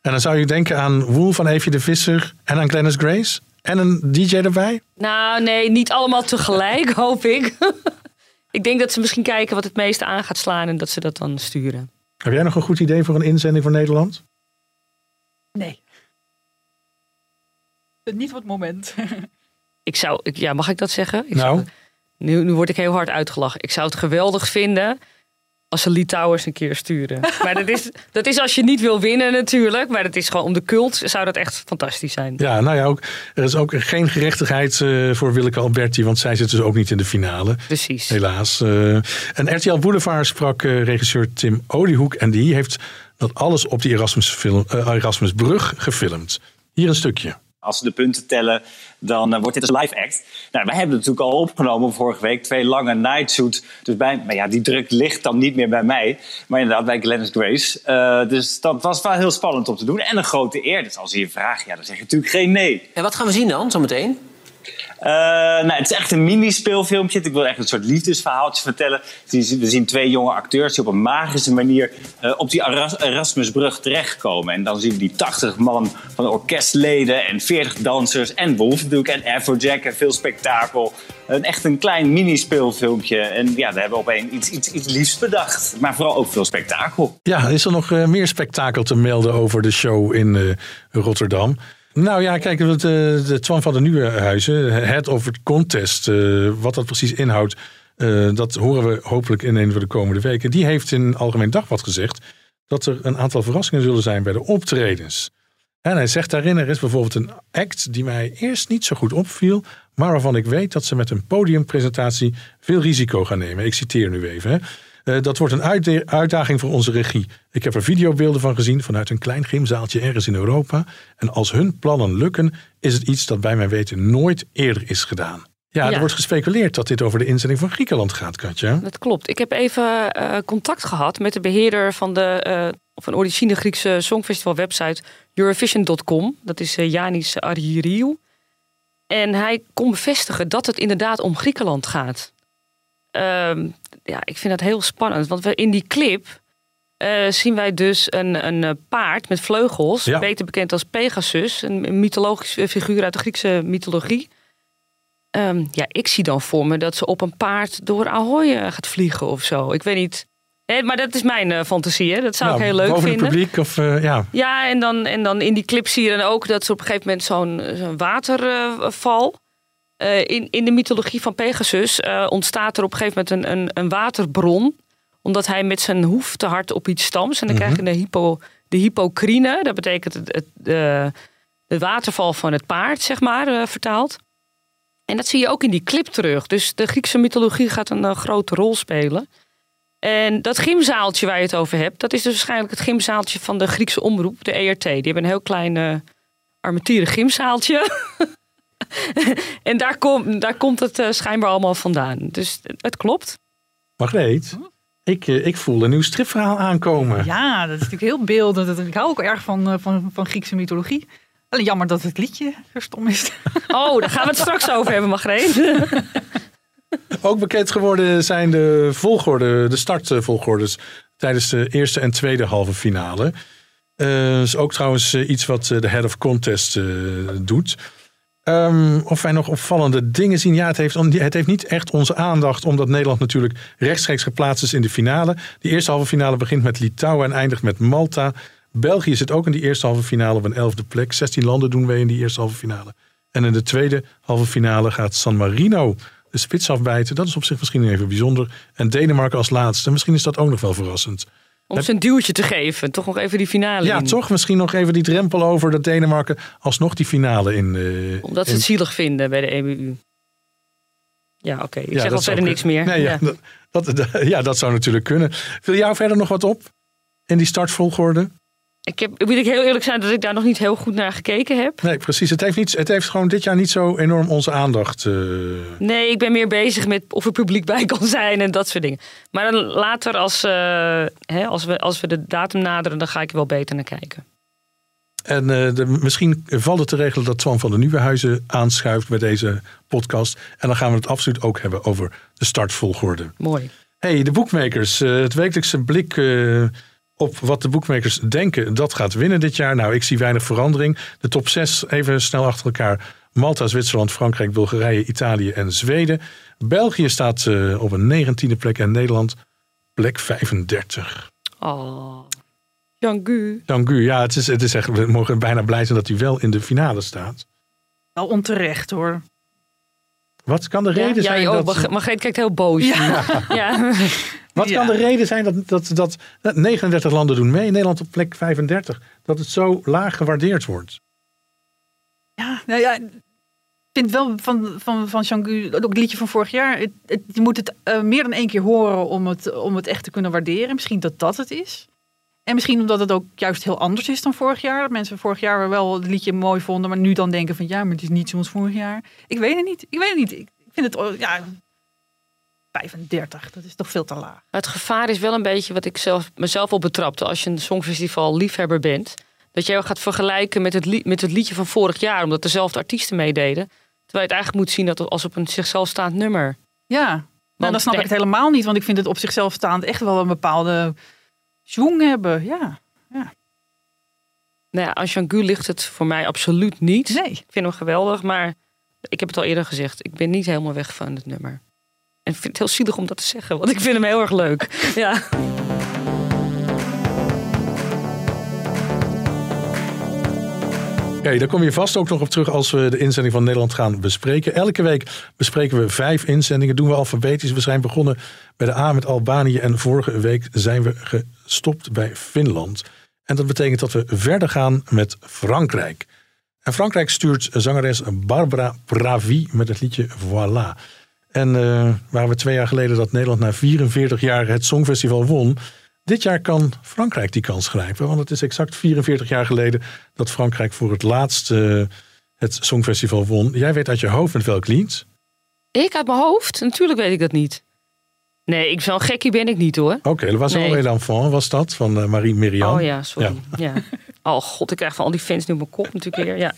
En dan zou je denken aan Wolf van Eefje de Visser en aan Glennis Grace. En een DJ erbij.
Nou, nee, niet allemaal tegelijk, hoop ik. ik denk dat ze misschien kijken wat het meeste aan gaat slaan en dat ze dat dan sturen.
Heb jij nog een goed idee voor een inzending voor Nederland?
Nee. Niet op het moment.
Ik zou, ik, ja, mag ik dat zeggen? Ik
Nou?
zou- nu, nu word ik heel hard uitgelachen. Ik zou het geweldig vinden als ze Lee Towers een keer sturen. maar dat is, dat is als je niet wil winnen natuurlijk. Maar dat is gewoon om de cult zou dat echt fantastisch zijn.
Ja, nou ja, ook, er is ook geen gerechtigheid eh, voor Willeke Alberti, want zij zit dus ook niet in de finale.
Precies.
Helaas. Eh, en RTL Boulevard sprak eh, regisseur Tim Oliehoek en die heeft dat alles op die Erasmus film, Erasmusbrug gefilmd. Hier een stukje.
Als ze de punten tellen, dan eh, wordt dit een live act. Nou, wij hebben natuurlijk al opgenomen vorige week. Twee lange nightsuits. Dus bij, maar ja, die druk ligt dan niet meer bij mij. Maar inderdaad bij Glennis Grace. Eh, dus dat was wel heel spannend om te doen. En een grote eer. Dus als je je vraagt, ja, dan zeg je natuurlijk geen nee.
En wat gaan we zien dan, zometeen?
Eh, nou, het is echt een mini-speelfilmpje. Ik wil echt een soort liefdesverhaaltje vertellen. We zien twee jonge acteurs die op een magische manier eh, op die Eras- Erasmusbrug terechtkomen. En dan zien we die 80 man van orkestleden en 40 dansers en Wolf natuurlijk en Afrojack en veel spektakel. Een, echt een klein mini-speelfilmpje. En ja, daar hebben we opeens iets, iets, iets liefs bedacht. Maar vooral ook veel spektakel.
Ja, is er nog eh, meer spektakel te melden over de show in Rotterdam? Nou ja, kijk, de, de Twan van de Nieuwenhuizen, Head of it Contest, eh, wat dat precies inhoudt, eh, dat horen we hopelijk in een van de komende weken. Die heeft in Algemeen Dagblad gezegd dat er een aantal verrassingen zullen zijn bij de optredens. En hij zegt daarin, er is bijvoorbeeld een act die mij eerst niet zo goed opviel, maar waarvan ik weet dat ze met een podiumpresentatie veel risico gaan nemen. Ik citeer nu even. Hè. Eh, dat wordt een uitdaging voor onze regie. Ik heb er videobeelden van gezien vanuit een klein gymzaaltje ergens in Europa. En als hun plannen lukken, is het iets dat bij mijn weten nooit eerder is gedaan. Ja,
Ja.
er wordt gespeculeerd dat dit over de inzending van Griekenland gaat, Katja.
Dat klopt. Ik heb even eh, contact gehad met de beheerder van de eh, of een origine Griekse songfestival website Eurovision.com. Dat is eh, Yanis Argyriou. En hij kon bevestigen dat het inderdaad om Griekenland gaat. Ehm, ja, ik vind dat heel spannend. Want we in die clip eh, zien wij dus een, een eh, paard met vleugels,
Ja.
beter bekend als Pegasus, een mythologische figuur uit de Griekse mythologie. Ehm, ja, ik zie dan voor me dat ze op een paard door Ahoy eh, gaat vliegen of zo. Ik weet niet. Maar dat is mijn eh, fantasie, hè? Dat zou
Nou,
ik heel leuk
boven
vinden.
het publiek of eh, ja.
Ja, en dan, en dan in die clip zie je dan ook dat ze op een gegeven moment zo'n zo'n waterval. Eh, in, in de mythologie van Pegasus eh, ontstaat er op een gegeven moment een, een, een waterbron. Omdat hij met zijn hoef te hard op iets stampt. En dan krijg je de, hypo, de hypocrine. Dat betekent het, het, de, de waterval van het paard, zeg maar, eh, vertaald. En dat zie je ook in die clip terug. Dus de Griekse mythologie gaat een grote rol spelen. En dat gymzaaltje waar je het over hebt, dat is dus waarschijnlijk het gymzaaltje van de Griekse omroep, de ERT. Die hebben een heel klein armatieren gymzaaltje. en daar, komt daar komt het eh, schijnbaar allemaal vandaan. Dus het klopt.
Margreet, ik, eh, ik voel een nieuw stripverhaal aankomen.
Ja, dat is natuurlijk heel beeldend. Ik hou ook erg van, eh, van, van Griekse mythologie. Alleen jammer dat het liedje zo stom is.
Oh, daar gaan we het straks over hebben, Margreet.
Ook bekend geworden zijn de volgorde, de startvolgordes tijdens de eerste en tweede halve finale. Eh is ook trouwens iets wat de Head of Contest eh, doet. Ehm, of wij nog opvallende dingen zien. Ja, het heeft, het heeft niet echt onze aandacht, omdat Nederland natuurlijk rechtstreeks geplaatst is in de finale. De eerste halve finale begint met Litouwen en eindigt met Malta. België zit ook in die eerste halve finale op een elfde plek. 16 landen doen mee in die eerste halve finale. En in de tweede halve finale gaat San Marino de spits afbijten. Dat is op zich misschien even bijzonder. En Denemarken als laatste. Misschien is dat ook nog wel verrassend.
Om ze een duwtje te geven. Toch nog even die finale
Ja,
in.
toch misschien nog even die drempel over dat Denemarken alsnog die finale in. eh,
Omdat ze
in-
het zielig vinden bij de EBU. Ja, oké. Ik
Ja,
zeg al verder niks meer.
Nee, ja,
Ja.
Dat, dat, ja, dat zou natuurlijk kunnen. Viel jou verder nog wat op in die startvolgorde?
Ik heb, moet ik heel eerlijk zijn dat ik daar nog niet heel goed naar gekeken heb.
Nee, precies. Het heeft, niet, het heeft gewoon dit jaar niet zo enorm onze aandacht. eh,
Nee, ik ben meer bezig met of er publiek bij kan zijn en dat soort dingen. Maar dan later, als, eh, hè, als, we, als we de datum naderen, dan ga ik er wel beter naar kijken.
En eh, de, misschien valt het te regelen dat Twan van der Nieuwenhuizen aanschuift bij deze podcast. En dan gaan we het absoluut ook hebben over de startvolgorde.
Mooi.
Hey, de boekmakers. het wekelijkse blik op wat de boekmakers denken dat gaat winnen dit jaar. Nou, ik zie weinig verandering. De top 6 even snel achter elkaar. Malta, Zwitserland, Frankrijk, Bulgarije, Italië en Zweden. België staat eh, op een negentiende plek en Nederland plek 35.
Oh, Jean-Gu.
Dank u. Ja, het is, het is echt, we mogen bijna blij zijn dat hij wel in de finale staat.
Wel onterecht hoor.
Wat kan de reden
ja,
zijn
ja, oh,
dat...
Margreet- Margreet kijkt heel boos.
Ja.
Ja.
Wat kan de reden zijn dat, dat, dat, dat 39 landen doen mee, Nederland op plek 35, dat het zo laag gewaardeerd wordt?
Ja, nou ja, ik vind wel van, van, van Jean-Gu, ook het liedje van vorig jaar, het, het- je moet het eh, meer dan één keer horen om het, om het echt te kunnen waarderen. Misschien dat dat het is. En misschien omdat het ook juist heel anders is dan vorig jaar. Dat mensen vorig jaar wel het liedje mooi vonden, maar nu dan denken van ja, maar het is niet zoals vorig jaar. Ik weet het niet. Ik weet het niet. Ik vind het, oh, ja, 35, dat is toch veel te laag.
Het gevaar is wel een beetje wat ik zelf, mezelf op betrapte. Als je een songfestival liefhebber bent. Dat je gaat vergelijken met het, met het liedje van vorig jaar. Omdat dezelfde artiesten meededen. Terwijl je het eigenlijk moet zien dat als op een zichzelf staand nummer.
Ja, nou, dan snap ik het helemaal niet. Want ik vind het op zichzelf staand echt wel een bepaalde schwung hebben. Ja.
Nou ja, aan Jean-Gu ligt het voor mij absoluut niet.
Nee.
Ik vind hem geweldig, maar ik heb het al eerder gezegd. Ik ben niet helemaal weg van het nummer. En ik vind het heel zielig om dat te zeggen, want ik vind hem heel erg leuk. Ja.
Oké, daar kom je vast ook nog op terug als we de inzending van Nederland gaan bespreken. Elke week bespreken we vijf inzendingen. Doen we alfabetisch. We zijn begonnen bij de A met Albanië. En vorige week zijn we gestopt bij Finland. En dat betekent dat we verder gaan met Frankrijk. En Frankrijk stuurt zangeres Barbara Pravi met het liedje Voilà. En eh waren we twee jaar geleden dat Nederland na 44 jaar het Songfestival won. Dit jaar kan Frankrijk die kans grijpen. Want het is exact 44 jaar geleden dat Frankrijk voor het laatst eh, het Songfestival won. Jij weet uit je hoofd met welk lied?
Ik uit mijn hoofd? Natuurlijk weet ik dat niet. Nee, ik, zo'n gekkie ben ik niet hoor.
Oké, okay, was
Nee.
nee. d'enfant was dat van eh, Marie Miriam.
Oh ja, sorry. Ja. Oh god, ik krijg van al die fans nu mijn kop natuurlijk weer. Ja.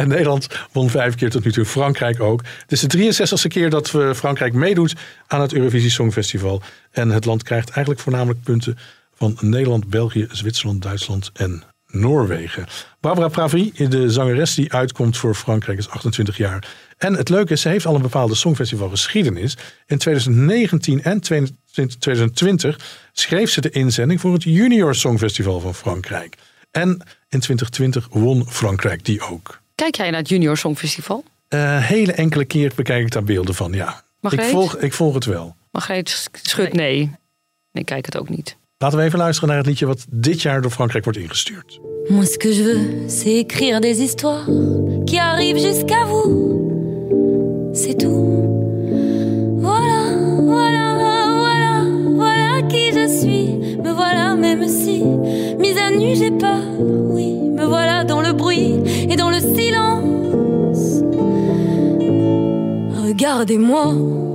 En Nederland won vijf keer tot nu toe. Frankrijk ook. Het is de 63ste keer dat we Frankrijk meedoet aan het Eurovisie Songfestival. En het land krijgt eigenlijk voornamelijk punten van Nederland, België, Zwitserland, Duitsland en Noorwegen. Barbara Pravi, de zangeres die uitkomt voor Frankrijk, is 28 jaar. En het leuke is, ze heeft al een bepaalde songfestivalgeschiedenis. In 2019 en 2020 schreef ze de inzending voor het Junior Songfestival van Frankrijk. En in 2020 won Frankrijk die ook.
Kijk jij naar het Junior Songfestival?
Uh, hele enkele keer bekijk ik daar beelden van, ja. Ik volg, ik volg het wel.
Margreet schudt nee. nee. Ik kijk het ook niet.
Laten we even luisteren naar het liedje wat dit jaar door Frankrijk wordt ingestuurd.
Moi, ce que je veux, c'est écrire des histoires qui arrivent jusqu'à vous. C'est tout. Voilà, voilà, voilà, voilà qui je suis. Me voilà, même si, mise à nu, j'ai peur. Oui, me voilà dans le bruit le silence. Regardez-moi.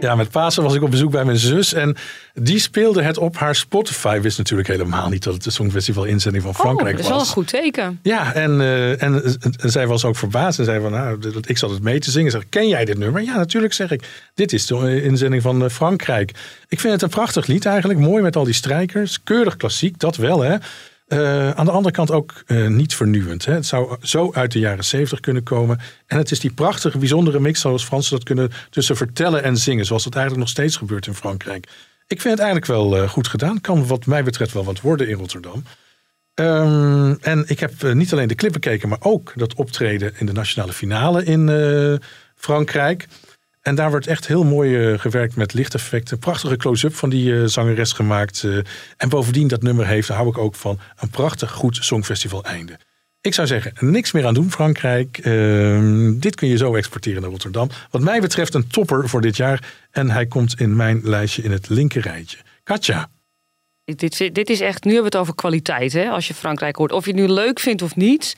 Ja, met Pasen was ik op bezoek bij mijn zus. En die speelde het op haar Spotify. Wist natuurlijk helemaal niet dat het de Songfestival inzending van Frankrijk was.
Oh, dat is wel een goed teken.
Ja, en, uh, en, en, zij was ook verbaasd. En zei van, nou, ik zat het mee te zingen. Zeg, ken jij dit nummer? Ja, natuurlijk zeg ik. Dit is de inzending van eh, Frankrijk. Ik vind het een prachtig lied eigenlijk. Mooi met al die strijkers. Keurig klassiek, dat wel hè. Uh, aan de andere kant ook uh, niet vernieuwend. Hè. Het zou zo uit de jaren zeventig kunnen komen. En het is die prachtige, bijzondere mix zoals Fransen dat kunnen tussen vertellen en zingen. Zoals dat eigenlijk nog steeds gebeurt in Frankrijk. Ik vind het eigenlijk wel uh, goed gedaan. Kan wat mij betreft wel wat worden in Rotterdam. Um, en ik heb niet alleen de clip bekeken, maar ook dat optreden in de nationale finale in Frankrijk. En daar wordt echt heel mooi uh, gewerkt met lichteffecten. Prachtige close-up van die uh, zangeres gemaakt. Uh, en bovendien dat nummer heeft, daar hou ik ook van, een prachtig goed songfestival einde. Ik zou zeggen, niks meer aan doen Frankrijk. Ehm, dit kun je zo exporteren naar Rotterdam. Wat mij betreft een topper voor dit jaar. En hij komt in mijn lijstje in het linker rijtje. Katja.
Dit, dit is echt, nu hebben we het over kwaliteit hè, als je Frankrijk hoort. Of je het nu leuk vindt of niet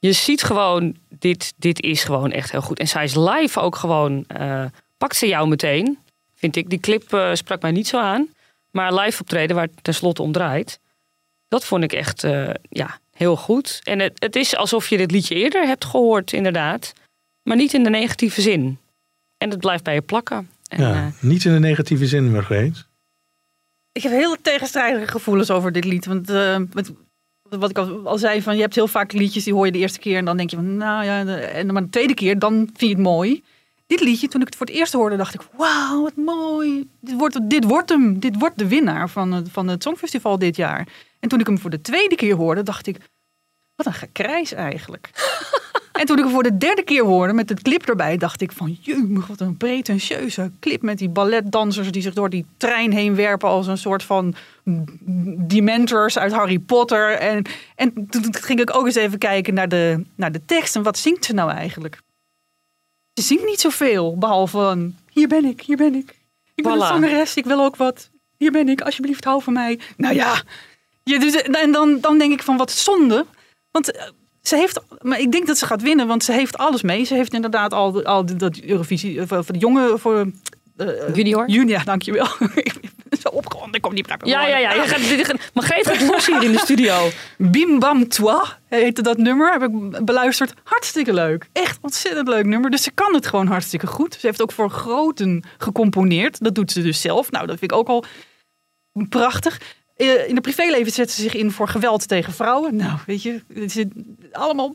je ziet gewoon, dit, dit is gewoon echt heel goed. En zij is live ook gewoon, uh, pakt ze jou meteen. Vind ik, die clip uh, sprak mij niet zo aan. Maar live optreden, waar het tenslotte om draait. Dat vond ik echt, uh, ja, heel goed. En het, het is alsof je dit liedje eerder hebt gehoord, inderdaad. Maar niet in de negatieve zin. En het blijft bij je plakken. En,
ja, niet in de negatieve zin, Margreet.
Ik heb heel tegenstrijdige gevoelens over dit lied. Want wat ik al, zei, van je hebt heel vaak liedjes die hoor je de eerste keer en dan denk je van, nou ja, en maar de tweede keer dan vind je het mooi. Dit liedje, toen ik het voor het eerst hoorde, dacht ik, wauw, wat mooi. Dit wordt, dit wordt hem, dit wordt de winnaar van het, van het Songfestival dit jaar. En toen ik hem voor de tweede keer hoorde, dacht ik, wat een gekrijs eigenlijk. En toen ik hem voor de derde keer hoorde met het clip erbij, dacht ik van, wat een pretentieuze clip met die balletdansers die zich door die trein heen werpen als een soort van dementors uit Harry Potter. En, en toen ging ik ook eens even kijken naar de, naar de tekst en wat zingt ze nou eigenlijk? Ze zingt niet zoveel, behalve van, hier ben ik, hier ben ik. Ik ben voilà. een zangeres, ik wil ook wat. Hier ben ik, alsjeblieft hou van mij. Nou ja, je, dus, en dan, dan denk ik van wat zonde. Want eh, ze heeft, maar ik denk dat ze gaat winnen, want ze heeft alles mee. Ze heeft inderdaad al, al dat Eurovisie voor, voor de jongen, voor
uh, junior.
Junior, dankjewel. zo opgewonden, ik kom niet meer
Ja, ja, ja. Je gaat, Margreet gaat los hier in de studio.
Bim Bam Toi heette dat nummer. Heb ik beluisterd. Hartstikke leuk. Echt ontzettend leuk nummer. Dus ze kan het gewoon hartstikke goed. Ze heeft ook voor groten gecomponeerd. Dat doet ze dus zelf. Nou, dat vind ik ook al prachtig. Eh, in het privéleven zet ze zich in voor geweld tegen vrouwen. Nou, weet je, het allemaal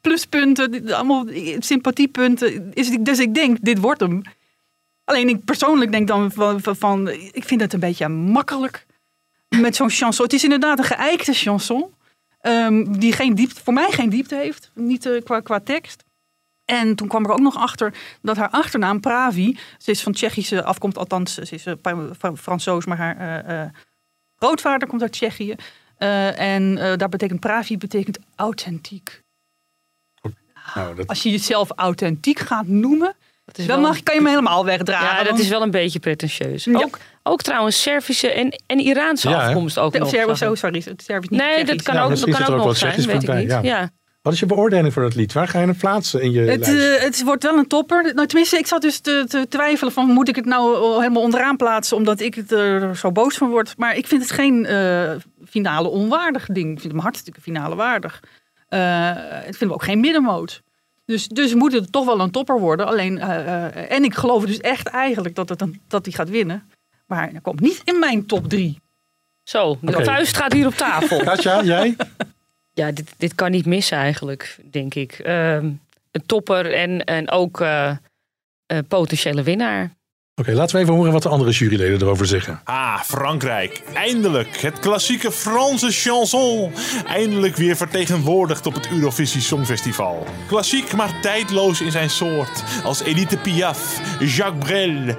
pluspunten, allemaal sympathiepunten. Dus ik denk, dit wordt hem. Alleen ik persoonlijk denk dan van, van ik vind het een beetje makkelijk met zo'n chanson. Het is inderdaad een geëikte chanson. Um, die geen diepte, voor mij geen diepte heeft, niet uh, qua, qua tekst. En toen kwam er ook nog achter dat haar achternaam Pravi, ze is van Tsjechische afkomst, althans ze is uh, Fransoos, maar haar grootvader komt uit Tsjechië. Uh, en uh, daar betekent pravi betekent authentiek. Nou, dat... Als je jezelf authentiek gaat noemen, dan mag, kan je hem helemaal wegdragen.
Ja, dat is wel een beetje pretentieus. Ja. Ook, ook trouwens Servische en, en Iraanse ja, afkomst ook
de,
nog.
Serbisch, oh, sorry, Serbisch niet
Nee, dat kan ook, dat kan ook nog zijn, weet ik niet. ja.
Wat is je beoordeling voor dat lied? Waar ga je het plaatsen in je
het, uh, het wordt wel een topper. Nou, tenminste, ik zat dus te, te, twijfelen van moet ik het nou helemaal onderaan plaatsen omdat ik het er zo boos van word. Maar ik vind het geen uh, finale onwaardig ding. Ik vind hem hartstikke finale waardig. Uh, ik vind hem ook geen middenmoot. Dus, dus moet het toch wel een topper worden. Alleen, en ik geloof dus echt eigenlijk dat, het een, dat hij gaat winnen. Maar hij komt niet in mijn top drie.
Zo, de
Oké.
vuist gaat hier op tafel.
Katja, jij?
Ja, dit, dit kan niet missen eigenlijk, denk ik. Ehm, een topper en, en ook eh, een potentiële winnaar.
Oké, laten we even horen wat de andere juryleden erover zeggen.
Ah, Frankrijk. Eindelijk. Het klassieke Franse chanson. Eindelijk weer vertegenwoordigd op het Eurovisie Songfestival. Klassiek, maar tijdloos in zijn soort. Als Edith Piaf, Jacques Brel,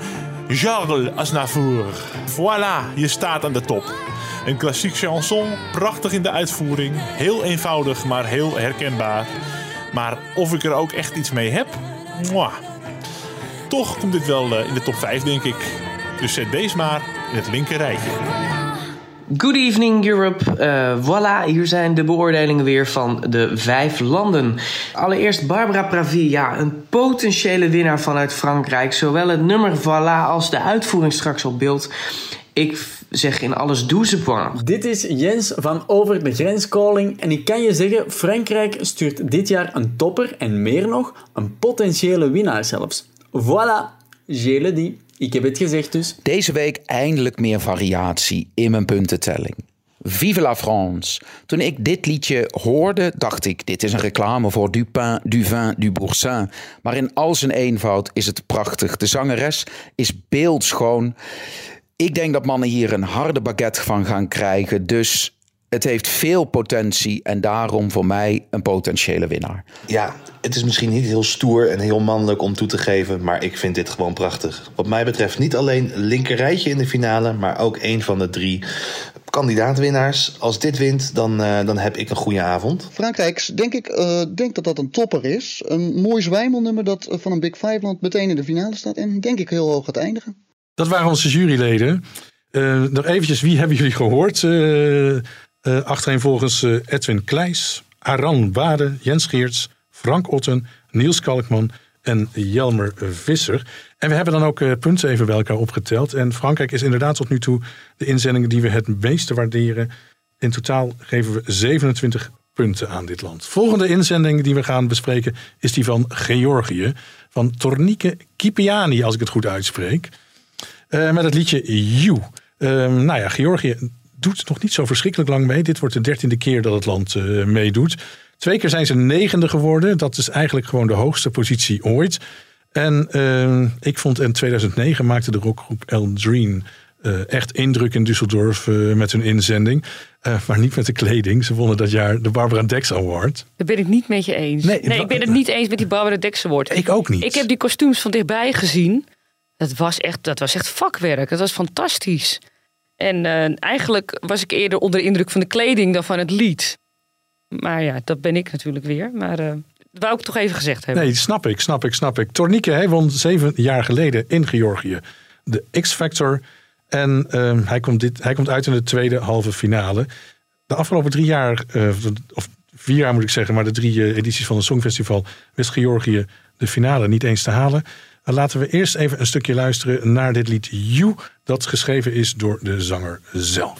Charles Aznavour. Voilà, je staat aan de top. Een klassiek chanson, prachtig in de uitvoering. Heel eenvoudig, maar heel herkenbaar. Maar of ik er ook echt iets mee heb? Mwah. Toch komt dit wel eh, in de top 5, denk ik. Dus zet deze maar in het linker rijtje.
Good evening Europe. Eh, voilà, hier zijn de beoordelingen weer van de vijf landen. Allereerst Barbara Pravi, ja, een potentiële winnaar vanuit Frankrijk. Zowel het nummer Voilà als de uitvoering straks op beeld. Ik zeg in alles 12 points.
Dit is Jens van Over de Grens Calling en ik kan je zeggen, Frankrijk stuurt dit jaar een topper en meer nog, een potentiële winnaar zelfs. Voilà, j'ai le dit. Ik heb het gezegd dus.
Deze week eindelijk meer variatie in mijn puntentelling. Vive la France. Toen ik dit liedje hoorde, dacht ik: dit is een reclame voor du pain, du vin, du boursin. Maar in al zijn eenvoud is het prachtig. De zangeres is beeldschoon. Ik denk dat mannen hier een harde baguette van gaan krijgen. Dus het heeft veel potentie en daarom voor mij een potentiële winnaar.
Ja, het is misschien niet heel stoer en heel mannelijk om toe te geven, maar ik vind dit gewoon prachtig. Wat mij betreft niet alleen linkerrijtje in de finale, maar ook een van de drie kandidaatwinnaars. Als dit wint, dan, eh, dan heb ik een goede avond.
Frankrijk, denk ik, eh, denk dat dat een topper is. Een mooi zwijmelnummer dat eh, van een Big Five land meteen in de finale staat. En denk ik heel hoog gaat eindigen.
Dat waren onze juryleden. Eh, nog eventjes, wie hebben jullie gehoord? Eh eh eh, Edwin Kleijs, Aran Bade, Jens Geerts, Frank Otten, Niels Kalkman en Jelmer Visser. En we hebben dan ook punten even bij elkaar opgeteld. En Frankrijk is inderdaad tot nu toe de inzending die we het meeste waarderen. In totaal geven we 27 punten aan dit land. Volgende inzending die we gaan bespreken is die van Georgië. Van Tornike Kipiani, als ik het goed uitspreek. Eh, met het liedje You. Ehm, nou ja, Georgië doet nog niet zo verschrikkelijk lang mee. Dit wordt de dertiende keer dat het land eh, meedoet. Twee keer zijn ze negende geworden. Dat is eigenlijk gewoon de hoogste positie ooit. En ehm, ik vond in 2009 maakte de rockgroep El Dream eh, echt indruk in Düsseldorf met hun inzending. Eh, maar niet met de kleding. Ze wonnen dat jaar de Barbara Dex Award.
Daar ben ik niet met je eens.
Nee,
Nee, ik ben het niet eens met die Barbara Dex Award.
Ik ook niet.
Ik heb die kostuums van dichtbij gezien. Dat was echt, dat was echt vakwerk. Dat was fantastisch. En eh, eigenlijk was ik eerder onder de indruk van de kleding dan van het lied. Maar ja, dat ben ik natuurlijk weer. Maar eh, dat wou ik toch even gezegd hebben.
Nee, snap ik, snap ik, snap ik. Tornike hij won zeven jaar geleden in Georgië de X-Factor. En ehm, hij, komt dit, hij komt uit in de tweede halve finale. De afgelopen drie jaar, eh, of vier jaar moet ik zeggen, maar de drie edities van het Songfestival wist Georgië de finale niet eens te halen. Dan laten we eerst even een stukje luisteren naar dit lied You, dat geschreven is door de zanger zelf.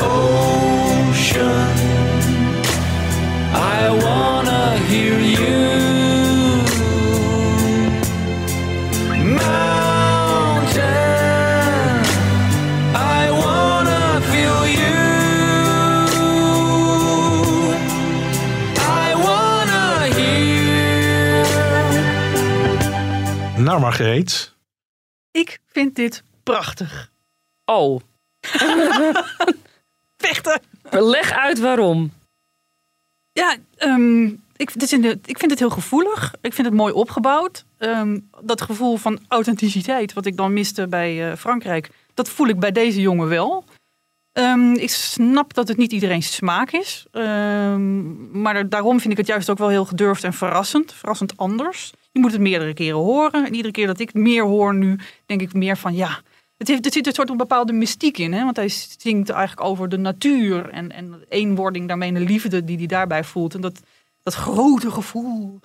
ocean. I wanna hear you.
Nou Margreet,
Ik vind dit prachtig.
Oh.
Vechten.
Leg uit waarom.
Ja, ehm, ik, dit is in de, ik vind het heel gevoelig. Ik vind het mooi opgebouwd. Ehm, dat gevoel van authenticiteit, wat ik dan miste bij eh, Frankrijk, dat voel ik bij deze jongen wel. Ehm, ik snap dat het niet iedereen's smaak is. Ehm, maar da- daarom vind ik het juist ook wel heel gedurfd en verrassend. Verrassend anders. Je moet het meerdere keren horen. En iedere keer dat ik het meer hoor nu, denk ik meer van ja. Het, heeft, het zit een soort een bepaalde mystiek in. Hè? Want hij zingt eigenlijk over de natuur. En, en de eenwording daarmee en de liefde die hij daarbij voelt. En dat, dat grote gevoel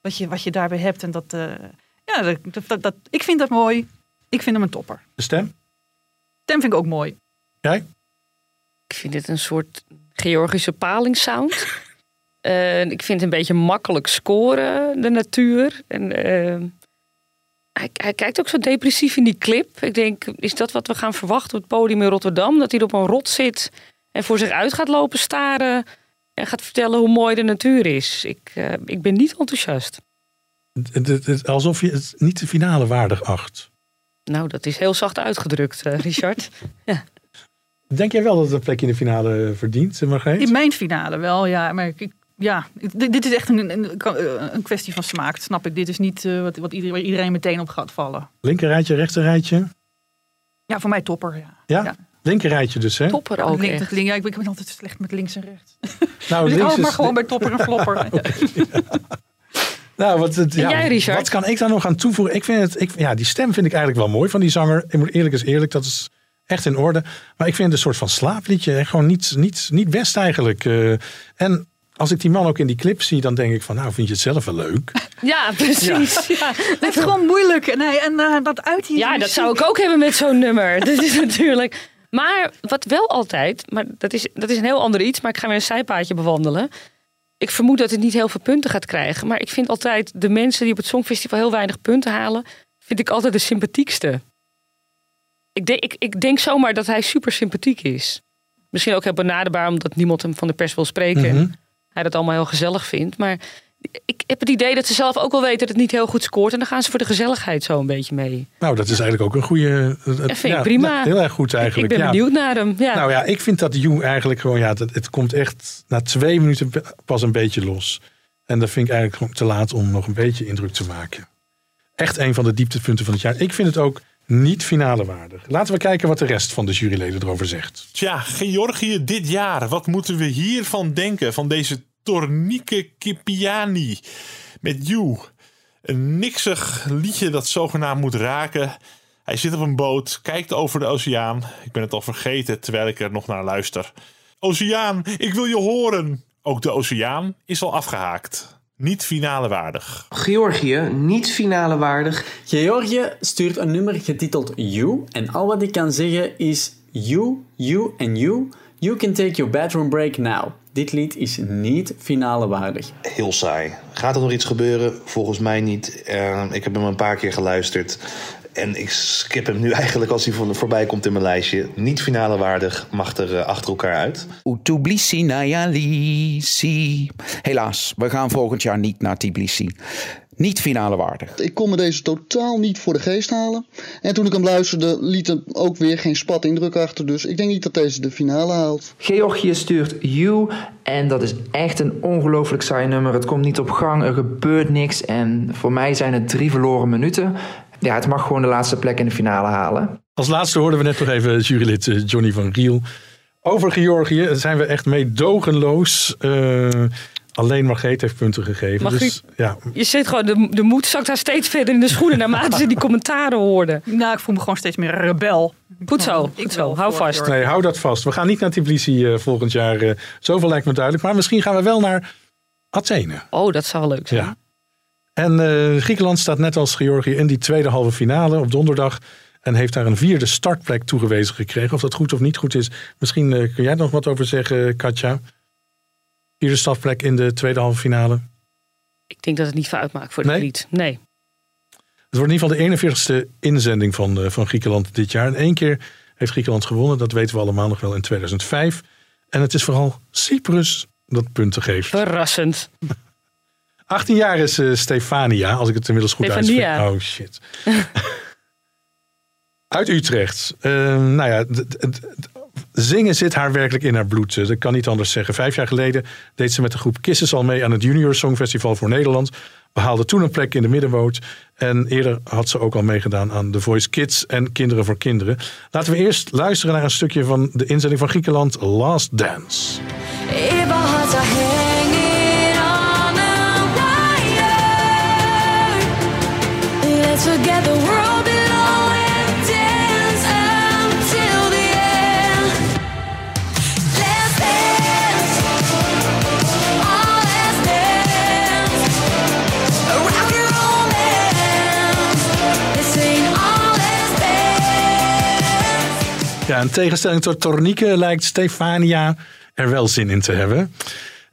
wat je, wat je daarbij hebt. En dat, eh, ja, dat, dat, dat, ik vind dat mooi. Ik vind hem een topper.
de stem?
Stem vind ik ook mooi.
Jij?
Ik vind dit een soort Georgische palingsound. Eh ik vind het een beetje makkelijk scoren, de natuur. En, eh, hij, hij kijkt ook zo depressief in die clip. Ik denk, is dat wat we gaan verwachten op het podium in Rotterdam? Dat hij op een rot zit en voor zich uit gaat lopen staren. En gaat vertellen hoe mooi de natuur is. Ik, eh, ik ben niet enthousiast.
Alsof je het niet de finale waardig acht.
Nou, dat is heel zacht uitgedrukt, eh, Richard. ja.
Denk jij wel dat het een plek in de finale verdient, Margreet?
In mijn finale wel, ja. Maar ik, ja, dit, dit is echt een, een, een kwestie van smaak, snap ik. Dit is niet eh, wat, wat iedereen, waar iedereen meteen op gaat vallen.
Linker rijtje, rechter rijtje?
Ja, voor mij topper, ja.
Ja? Linker rijtje dus, hè?
Topper
Ja, link, link- ja, ik ben, ik ben altijd slecht met links en rechts.
Nou,
dus ik
links
hou maar gewoon bij topper en flopper.
Nou, wat, het,
En
ja,
jij, Richard?
wat kan ik daar nog aan toevoegen? Ik vind het, ik, ja, die stem vind ik eigenlijk wel mooi van die zanger. Ik moet eerlijk is eerlijk, dat is echt in orde. Maar ik vind het een soort van slaapliedje. Gewoon niet, niet, niet best eigenlijk. Eh, en als ik die man ook in die clip zie, dan denk ik van, nou, vind je het zelf wel leuk?
Ja, precies. Ja.
Het is gewoon moeilijk. En, hij, en eh, dat uit hier.
Ja, dat zou ik ook hebben met zo'n nummer. Dat is natuurlijk. Maar wat wel altijd, maar dat is, dat is een heel ander iets, maar ik ga weer een zijpaadje bewandelen. Ik vermoed dat het niet heel veel punten gaat krijgen. Maar ik vind altijd de mensen die op het Songfestival heel weinig punten halen, vind ik altijd de sympathiekste. Ik denk, ik, ik denk zomaar dat hij super sympathiek is. Misschien ook heel benaderbaar, omdat niemand hem van de pers wil spreken.
Mhm.
Hij dat allemaal heel gezellig vindt. Maar ik heb het idee dat ze zelf ook wel weten dat het niet heel goed scoort. En dan gaan ze voor de gezelligheid zo een beetje mee.
Nou, dat is eigenlijk ook een goede...
Dat vind ik prima.
Heel erg goed eigenlijk.
Ik ben
ja.
benieuwd naar hem. Ja.
Nou ja, ik vind dat You eigenlijk gewoon, ja, dat, het komt echt na twee minuten pas een beetje los. En dat vind ik eigenlijk gewoon te laat om nog een beetje indruk te maken. Echt een van de dieptepunten van het jaar. Ik vind het ook niet finale waardig. Laten we kijken wat de rest van de juryleden erover zegt.
Tja, Georgië dit jaar. Wat moeten we hiervan denken? Van deze Tornike Kipiani met You. Een niksig liedje dat zogenaamd moet raken. Hij zit op een boot, kijkt over de oceaan. Ik ben het al vergeten terwijl ik er nog naar luister. Oceaan, ik wil je horen. Ook de oceaan is al afgehaakt. Niet finale waardig.
Georgië, niet finale waardig.
Georgië stuurt een nummer getiteld You. En al wat ik kan zeggen is You, You en You. You can take your bedroom break now. Dit lied is niet finale waardig.
Heel saai. Gaat er nog iets gebeuren? Volgens mij niet. Eh, ik heb hem een paar keer geluisterd. En ik skip hem nu eigenlijk als hij voor- voorbij komt in mijn lijstje. Niet finale waardig, mag er eh, achter elkaar uit.
Tbilisi, Nayalisi. Helaas, we gaan volgend jaar niet naar Tbilisi. Niet finale waardig.
Ik kon me deze totaal niet voor de geest halen. En toen ik hem luisterde, liet er ook weer geen spat indruk achter. Dus ik denk niet dat deze de finale haalt.
Georgië stuurt You en dat is echt een ongelooflijk saai nummer. Het komt niet op gang, er gebeurt niks en voor mij zijn het drie verloren minuten. Ja, het mag gewoon de laatste plek in de finale halen.
Als laatste hoorden we net nog even jurylid eh, Johnny van Riel. Over Georgië zijn we echt meedogenloos. Eh, alleen Margreet heeft punten gegeven. Dus, ja,
Je zit gewoon, de, de moed zakt daar steeds verder in de schoenen naarmate ze die commentaren hoorden.
Nou, ik voel me gewoon steeds meer een rebel.
Goed zo, goed zo. Hou vast.
Nee, hou dat vast. We gaan niet naar Tbilisi eh, volgend jaar. eh, zoveel lijkt me duidelijk. Maar misschien gaan we wel naar Athene.
Oh, dat zou wel leuk zijn.
Ja. En eh, Griekenland staat net als Georgië in die tweede halve finale op donderdag. En heeft daar een vierde startplek toegewezen gekregen. Of dat goed of niet goed is. Misschien eh, kun jij er nog wat over zeggen, Katja. Vierde startplek in de tweede halve finale.
Ik denk dat het niet veel uitmaakt voor het
Nee?
Nee.
Het wordt in ieder geval de 41ste inzending van, eh, van Griekenland dit jaar. En één keer heeft Griekenland gewonnen. Dat weten we allemaal nog wel in 2005. En het is vooral Cyprus dat punten geeft.
Verrassend.
18 jaar is eh, Stefania, als ik het inmiddels goed
Stefania.
uitspreek. Oh shit. Uit Utrecht. Eh, nou ja, zingen zit haar werkelijk in haar bloed. Dat kan niet anders zeggen. Vijf jaar geleden deed ze met de groep Kisses al mee aan het Junior Songfestival voor Nederland. Behaalde toen een plek in de middenboot. En eerder had ze ook al meegedaan aan The Voice Kids en Kinderen voor Kinderen. Laten we eerst luisteren naar een stukje van de inzending van Griekenland, Last Dance. Ja, in tegenstelling tot Tornieke lijkt Stefania er wel zin in te hebben.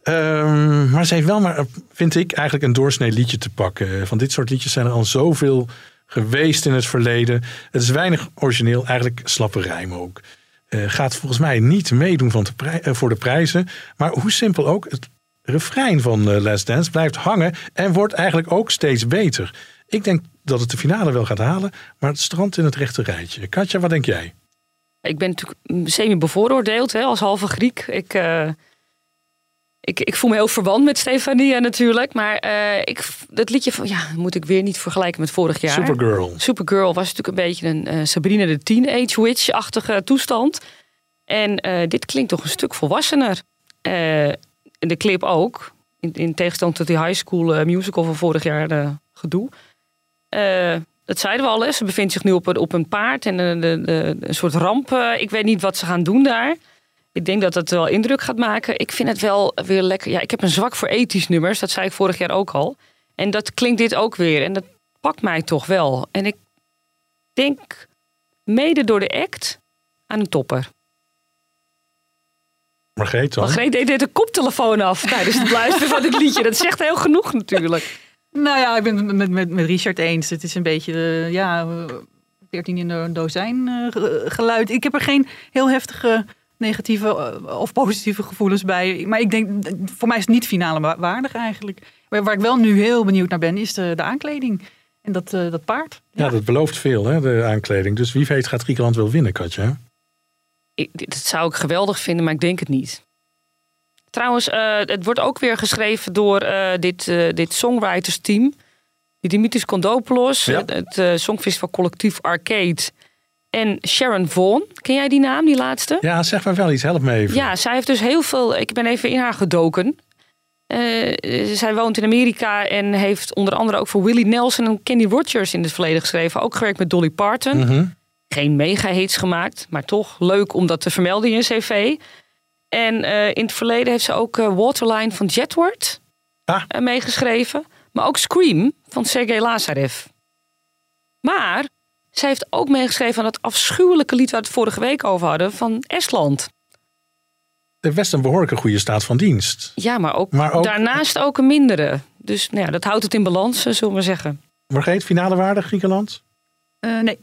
Ehm, maar ze heeft wel maar, vind ik, eigenlijk een doorsnee liedje te pakken. Van dit soort liedjes zijn er al zoveel geweest in het verleden. Het is weinig origineel, eigenlijk slappe rijm ook. Eh, gaat volgens mij niet meedoen van de eh, voor de prijzen. Maar hoe simpel ook, het refrein van eh, Last Dance blijft hangen en wordt eigenlijk ook steeds beter. Ik denk dat het de finale wel gaat halen, maar het strandt in het rechte rijtje. Katja, wat denk jij?
Ik ben natuurlijk semi-bevooroordeeld hè, als halve Griek. Ik, eh, ik, ik voel me heel verwant met Stefania natuurlijk. Maar eh, ik, dat liedje van, ja, moet ik weer niet vergelijken met vorig jaar.
Supergirl.
Supergirl was natuurlijk een beetje een eh, Sabrina de Teenage Witch-achtige toestand. En dit klinkt toch een stuk volwassener. En de clip ook. In, in tegenstelling tot die high school musical van vorig jaar eh, gedoe. Dat zeiden we al, hè. ze bevindt zich nu op een, op een paard en een, een soort ramp. eh, ik weet niet wat ze gaan doen daar. Ik denk dat het wel indruk gaat maken. Ik vind het wel weer lekker. Ja, ik heb een zwak voor ethisch nummers. Dat zei ik vorig jaar ook al. En dat klinkt dit ook weer. En dat pakt mij toch wel. En ik denk mede door de act aan een topper.
Margreet dan?
Margreet deed de koptelefoon af tijdens het luisteren van dit liedje. Dat zegt heel genoeg natuurlijk.
Nou ja, ik ben het met, met, met Richard eens. Het is een beetje, eh, ja, eh, 14 in een dozijn eh, ge- geluid. Ik heb er geen heel heftige negatieve eh, of positieve gevoelens bij. Maar ik denk, voor mij is het niet finale wa- waardig eigenlijk. Waar, waar ik wel nu heel benieuwd naar ben, is de, de aankleding. En dat, eh, dat paard.
Ja, dat belooft veel, hè, de aankleding. Dus wie weet gaat Griekenland wel winnen, Katja.
Ik, dat zou ik geweldig vinden, maar ik denk het niet. Trouwens, eh, het wordt ook weer geschreven door eh, dit, eh, dit songwriters team. Die Dimitris Kondopoulos,
Ja.
het, het Songfestival Collectief Arcade. En Sharon Vaughan. Ken jij die naam, die laatste?
Ja, zeg maar wel iets. Help me even.
Ja, zij heeft dus heel veel. Ik ben even in haar gedoken. Zij woont in Amerika en heeft onder andere ook voor Willie Nelson en Kenny Rogers in het verleden geschreven. Ook gewerkt met Dolly Parton.
Mhm.
Geen mega-hits gemaakt, maar toch leuk om dat te vermelden in je cv. En eh, in het verleden heeft ze ook eh, Waterline van Jetward
Ah.
eh, meegeschreven. Maar ook Scream van Sergei Lazarev. Maar zij heeft ook meegeschreven aan dat afschuwelijke lied waar we het vorige week over hadden van Estland.
De best een behoorlijke goede staat van dienst.
Ja, maar ook,
Maar ook-
daarnaast ook een mindere. Dus nou ja, dat houdt het in balans, zullen we maar zeggen.
Margreet, finale waarde Griekenland?
Eh, nee.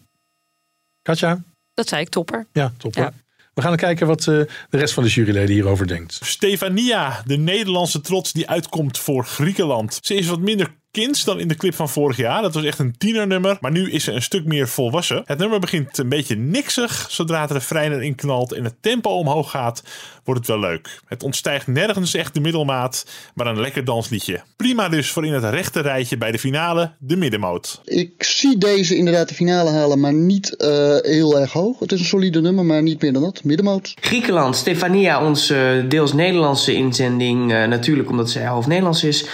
Katja?
Dat zei ik topper.
Ja, top. hoor. We gaan kijken wat eh, de rest van de juryleden hierover denkt.
Stefania, de Nederlandse trots die uitkomt voor Griekenland. Ze is wat minder kinds dan in de clip van vorig jaar. Dat was echt een tienernummer, maar nu is ze een stuk meer volwassen. Het nummer begint een beetje niksig. Zodra het refrein erin knalt en het tempo omhoog gaat, wordt het wel leuk. Het ontstijgt nergens echt de middelmaat, maar een lekker dansliedje. Prima dus voor in het rechte rijtje bij de finale, de middenmoot.
Ik zie deze inderdaad de finale halen, maar niet eh, heel erg hoog. Het is een solide nummer, maar niet meer dan dat. Middenmoot.
Griekenland, Stefania, onze deels Nederlandse inzending. eh, natuurlijk omdat zij half Nederlands is.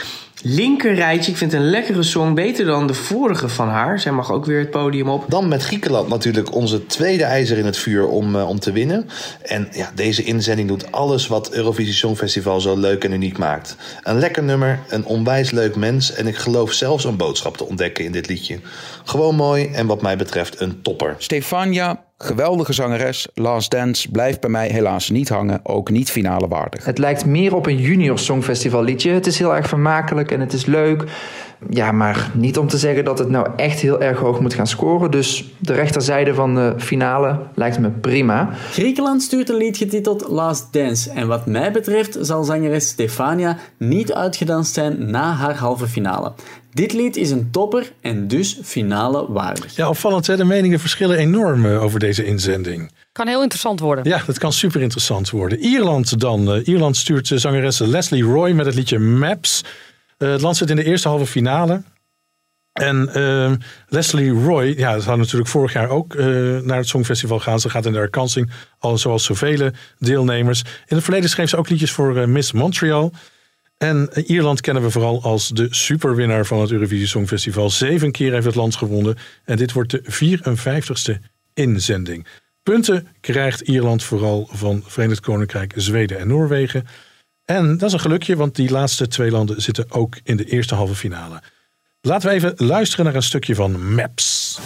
Linker rijtje, ik vind het een lekkere song. Beter dan de vorige van haar. Zij mag ook weer het podium op.
Dan met Griekenland natuurlijk onze tweede ijzer in het vuur om, eh, om te winnen. En ja, deze inzending doet alles wat Eurovisie Songfestival zo leuk en uniek maakt. Een lekker nummer, een onwijs leuk mens en ik geloof zelfs een boodschap te ontdekken in dit liedje. Gewoon mooi en wat mij betreft een topper.
Stefania, geweldige zangeres. Last Dance blijft bij mij helaas niet hangen, ook niet finale waardig.
Het lijkt meer op een junior songfestival liedje. Het is heel erg vermakelijk en het is leuk. Ja, maar niet om te zeggen dat het nou echt heel erg hoog moet gaan scoren. Dus de rechterzijde van de finale lijkt me prima.
Griekenland stuurt een lied getiteld Last Dance. En wat mij betreft zal zangeres Stefania niet uitgedanst zijn na haar halve finale. Dit lied is een topper en dus finale waardig.
Ja, opvallend hè, de meningen verschillen enorm eh, over deze inzending.
Kan heel interessant worden.
Ja, dat kan super interessant worden. Ierland dan. Eh, Ierland stuurt eh, zangeres Leslie Roy met het liedje Maps. Eh, het land zit in de eerste halve finale. En eh, Leslie Roy, ja, ze had natuurlijk vorig jaar ook eh, naar het Songfestival gaan. Ze gaat in de herkansing, al zoals zoveel deelnemers. In het verleden schreef ze ook liedjes voor Miss Montreal. En Ierland kennen we vooral als de superwinnaar van het Eurovisie Songfestival. Zeven keer heeft het land gewonnen. En dit wordt de 54ste inzending. Punten krijgt Ierland vooral van Verenigd Koninkrijk, Zweden en Noorwegen. En dat is een gelukje, want die laatste twee landen zitten ook in de eerste halve finale. Laten we even luisteren naar een stukje van Maps.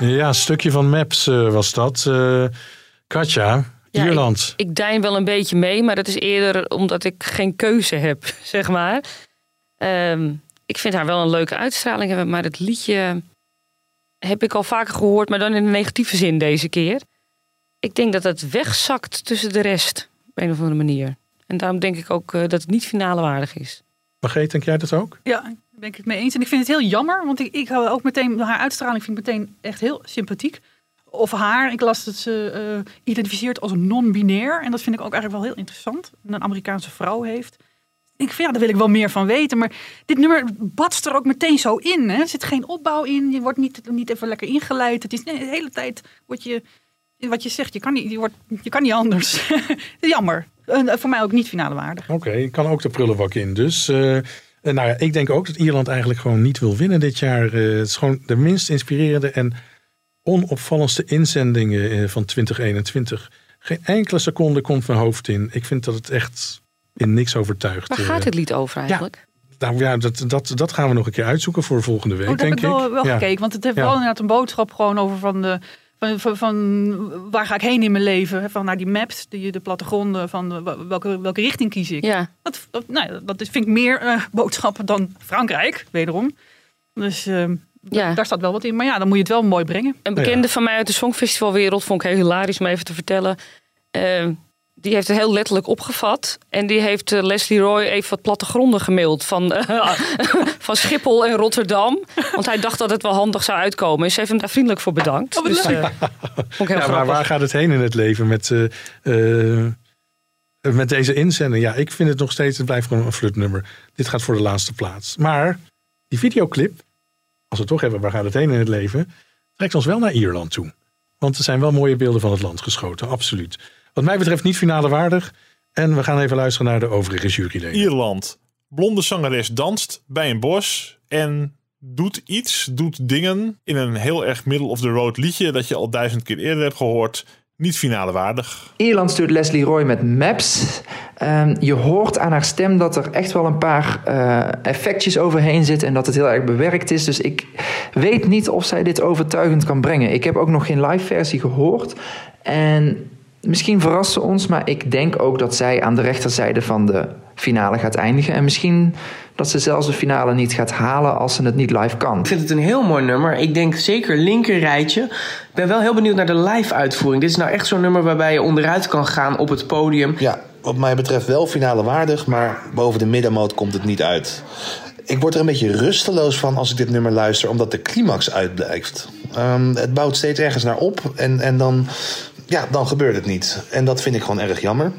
Een stukje van Maps eh, was dat. Eh Katja,
Ja,
Ierland.
Ik, ik dein wel een beetje mee, maar dat is eerder omdat ik geen keuze heb, zeg maar. Ehm, ik vind haar wel een leuke uitstraling hebben, maar het liedje heb ik al vaker gehoord, maar dan in een negatieve zin deze keer. Ik denk dat het wegzakt tussen de rest, op een of andere manier. En daarom denk ik ook eh, dat het niet finale waardig is.
Margreet, denk jij dat ook?
Ja, ben ik het mee eens. En ik vind het heel jammer, want ik, ik hou ook meteen, haar uitstraling vind ik meteen echt heel sympathiek. Of haar, ik las dat ze eh, identificeert als non-binair. En dat vind ik ook eigenlijk wel heel interessant. En Een Amerikaanse vrouw heeft. Ik vind, ja, daar wil ik wel meer van weten. Maar dit nummer batst er ook meteen zo in. Hè? Er zit geen opbouw in. Je wordt niet, niet even lekker ingeleid. Het is de hele tijd wat je, wat je zegt. Je kan niet, je wordt, je kan niet anders. Jammer. Eh, voor mij ook niet finale waardig.
Oké, kan ook de prullenbak in. Dus eh, nou ja, ik denk ook dat Ierland eigenlijk gewoon niet wil winnen dit jaar. Eh, het is gewoon de minst inspirerende en onopvallendste inzendingen eh, van 2021. Geen enkele seconde komt mijn hoofd in. Ik vind dat het echt in niks overtuigt.
Waar
Eh,
gaat dit lied over eigenlijk?
Nou ja, dat, dat, dat gaan we nog een keer uitzoeken voor volgende week,
Oh, dat heb
denk
ik wel,
ik.
wel
Ja.
gekeken. Want het heeft
Ja.
wel inderdaad een boodschap gewoon over van de. Van, van, van waar ga ik heen in mijn leven? Van naar die maps, die, de plattegronden, van de- welke, welke richting kies ik?
Ja.
Dat, dat, nou, ja, dat is, vind ik meer eh, boodschappen dan Frankrijk, wederom. Dus eh,
Ja.
daar staat wel wat in. Maar ja, dan moet je het wel mooi brengen.
Een bekende van mij uit de Songfestivalwereld vond ik heel hilarisch om even te vertellen. Eh, die heeft het heel letterlijk opgevat. En die heeft eh, Leslie Roy even wat plattegronden gemaild van, eh, van Schiphol en Rotterdam. Want hij dacht dat het wel handig zou uitkomen. En ze heeft hem daar vriendelijk voor bedankt. dus, vond ik heel
ja, maar waar gaat het heen in het leven met, eh, eh, met deze inzending? Ja, ik vind het nog steeds, het blijft gewoon een flutnummer. Dit gaat voor de laatste plaats. Maar die videoclip, als we het toch hebben, waar gaat het heen in het leven? Trekt ons wel naar Ierland toe. Want er zijn wel mooie beelden van het land geschoten, absoluut. Wat mij betreft niet finale waardig. En we gaan even luisteren naar de overige juryleden.
Ierland. Blonde zangeres danst bij een bos en doet iets, doet dingen in een heel erg middle of the road liedje dat je al duizend keer eerder hebt gehoord. Niet finale waardig.
Ierland stuurt Leslie Roy met Maps. Ehm, je hoort aan haar stem dat er echt wel een paar eh, effectjes overheen zitten en dat het heel erg bewerkt is. Dus ik weet niet of zij dit overtuigend kan brengen. Ik heb ook nog geen live versie gehoord. En misschien verrast ze ons, maar ik denk ook dat zij aan de rechterzijde van de finale gaat eindigen. En misschien dat ze zelfs de finale niet gaat halen als ze het niet live kan.
Ik vind het een heel mooi nummer. Ik denk zeker linker rijtje. Ik ben wel heel benieuwd naar de live uitvoering. Dit is nou echt zo'n nummer waarbij je onderuit kan gaan op het podium.
Ja, wat mij betreft wel finale waardig, maar boven de middenmoot komt het niet uit. Ik word er een beetje rusteloos van als ik dit nummer luister, omdat de climax uitblijft. Ehm, het bouwt steeds ergens naar op en, en dan, ja, dan gebeurt het niet. En dat vind ik gewoon erg jammer.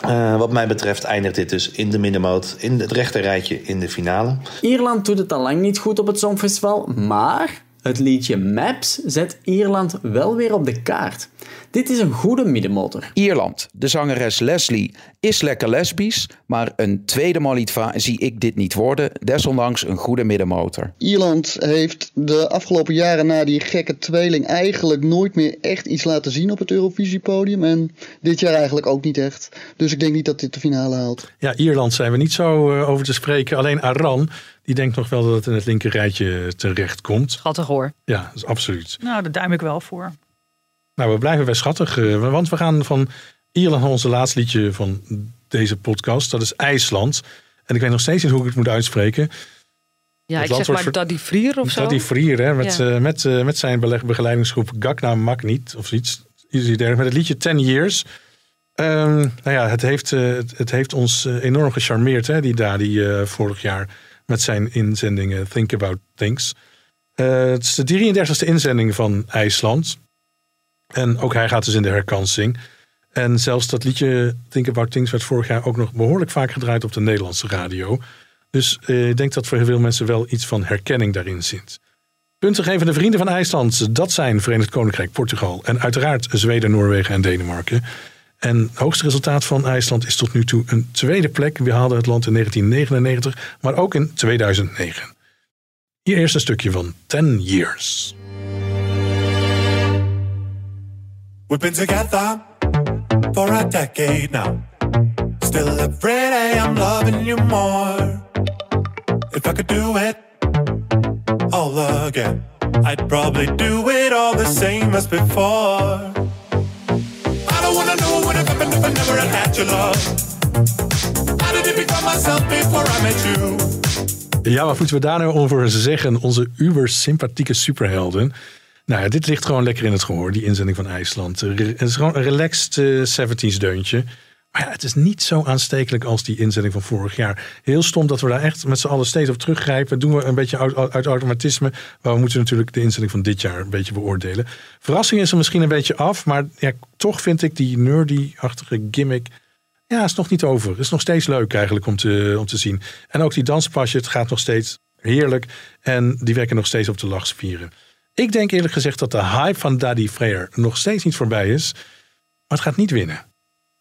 Eh, wat mij betreft eindigt dit dus in de middenmoot, in het rechterrijtje in de finale.
Ierland doet het al lang niet goed op het Songfestival, maar het liedje Maps zet Ierland wel weer op de kaart. Dit is een goede middenmotor.
Ierland. De zangeres Leslie is lekker lesbisch, maar een tweede Malitva zie ik dit niet worden. Desondanks een goede middenmotor.
Ierland heeft de afgelopen jaren na die gekke tweeling eigenlijk nooit meer echt iets laten zien op het Eurovisiepodium. En dit jaar eigenlijk ook niet echt. Dus ik denk niet dat dit de finale haalt.
Ja, Ierland zijn we niet zo eh, over te spreken. Alleen Aran, die denkt nog wel dat het in het linker rijtje terecht komt.
Schattig hoor.
Ja, dat is absoluut.
Nou, daar duim ik wel voor.
Nou, we blijven bij schattig. eh, want we gaan van Ierland onze laatste liedje van deze podcast. Dat is IJsland. En ik weet nog steeds niet hoe ik het moet uitspreken.
Ja,
Het
ik zeg maar Daddy Vrier of zo.
Daddy Vrier, hè, met,
Ja.
eh, met, eh, met zijn begeleidingsgroep Gakna Magniet of iets. Iets dergelijks, Met het liedje 10 Years. Ehm, nou ja, het heeft, eh, het, heeft ons enorm gecharmeerd, hè, die Daddy vorig jaar met zijn inzendingen Think About Things. Het is de 33e inzending van IJsland. En ook hij gaat dus in de herkansing. En zelfs dat liedje Think About Things werd vorig jaar ook nog behoorlijk vaak gedraaid op de Nederlandse radio. Dus eh, ik denk dat voor veel mensen wel iets van herkenning daarin zit. Puntengevende vrienden van IJsland, dat zijn Verenigd Koninkrijk, Portugal en uiteraard Zweden, Noorwegen en Denemarken. En het hoogste resultaat van IJsland is tot nu toe een tweede plek. We haalden het land in 1999, maar ook in 2009. Hier eerst een stukje van 10 Years.
We've been together for a decade now. Still every day I'm loving you more. If I could do it all again, I'd probably do it all the same as before. I don't wanna know what happened if I never had had your love. How did it become myself before I met you?
Ja, wat moeten we daar nou over zeggen? Onze uber sympathieke superhelden. Nou ja, dit ligt gewoon lekker in het gehoor, die inzending van IJsland. Het is gewoon een relaxed eh, 70s deuntje. Maar ja, het is niet zo aanstekelijk als die inzending van vorig jaar. Heel stom dat we daar echt met z'n allen steeds op teruggrijpen. Doen we een beetje uit, uit automatisme. Maar we moeten natuurlijk de inzending van dit jaar een beetje beoordelen. Verrassing is er misschien een beetje af. Maar ja, toch vind ik die nerdy-achtige gimmick... Ja, is nog niet over. Is nog steeds leuk eigenlijk om te, om te zien. En ook die danspasje, het gaat nog steeds heerlijk. En die wekken nog steeds op de lachspieren. Ik denk eerlijk gezegd dat de hype van Daddy Freyer nog steeds niet voorbij is. Maar het gaat niet winnen.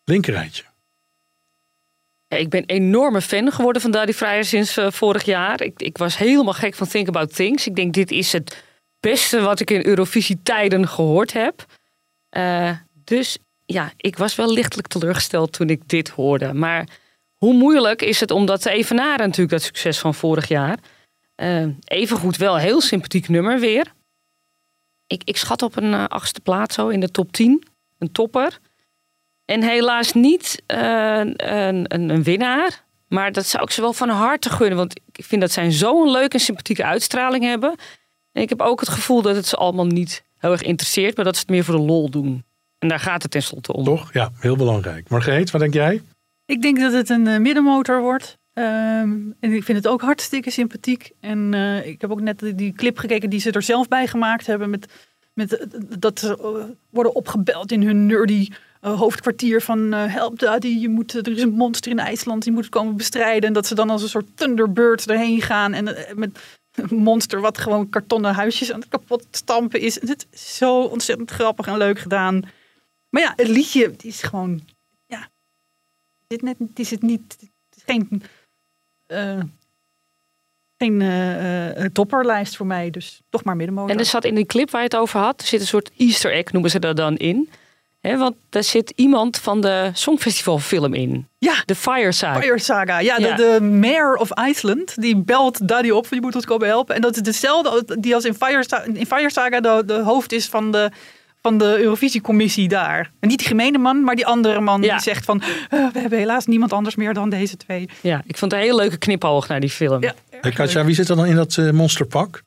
Linkerrijtje.
Ik ben enorme fan geworden van Daddy Fryer sinds eh, vorig jaar. Ik, ik was helemaal gek van Think About Things. Ik denk, dit is het beste wat ik in Eurovisie tijden gehoord heb. Eh, dus ja, ik was wel lichtelijk teleurgesteld toen ik dit hoorde. Maar hoe moeilijk is het om dat te evenaren natuurlijk, dat succes van vorig jaar. Uh, evengoed wel heel sympathiek nummer weer. Ik, ik schat op een achtste plaats zo in de top 10. Een topper. En helaas niet uh, een, een, een, winnaar. Maar dat zou ik ze wel van harte gunnen. Want ik vind dat zij zo'n leuke en sympathieke uitstraling hebben. En ik heb ook het gevoel dat het ze allemaal niet heel erg interesseert. Maar dat ze het meer voor de lol doen. En daar gaat het tenslotte om.
Toch? Ja, heel belangrijk. Margreet, wat denk jij?
Ik denk dat het een uh, middenmotor wordt. Um, en ik vind het ook hartstikke sympathiek. En uh, ik heb ook net die clip gekeken die ze er zelf bij gemaakt hebben. Met, met dat ze worden opgebeld in hun nerdy hoofdkwartier van help daddy, je moet, er is een monster in IJsland, die moet het komen bestrijden. En dat ze dan als een soort Thunderbird erheen gaan en met een monster wat gewoon kartonnen huisjes aan het kapot stampen is. En het is zo ontzettend grappig en leuk gedaan. Maar ja, het liedje is gewoon, ja, dit net, is het niet, het is geen, geen topperlijst voor mij, dus toch maar middenmotor.
En er zat in die clip waar je het over had, er zit een soort easter egg, noemen ze dat dan in. He, want daar zit iemand van de Songfestivalfilm in.
Ja.
De Fire Saga.
Fire Saga. Ja, ja. De, de, mayor of Iceland. Die belt Daddy op. Je moet ons komen helpen. En dat is dezelfde die als in Fire, in Fire Saga de, de hoofd is van de, van de Eurovisiecommissie daar. En niet die gemene man, maar die andere man ja. die zegt van... Uh, we hebben helaas niemand anders meer dan deze twee.
Ja, ik vond het een hele leuke knipoog naar die film.
Ja,
hey, Katja, wie zit er dan in dat uh, monsterpak?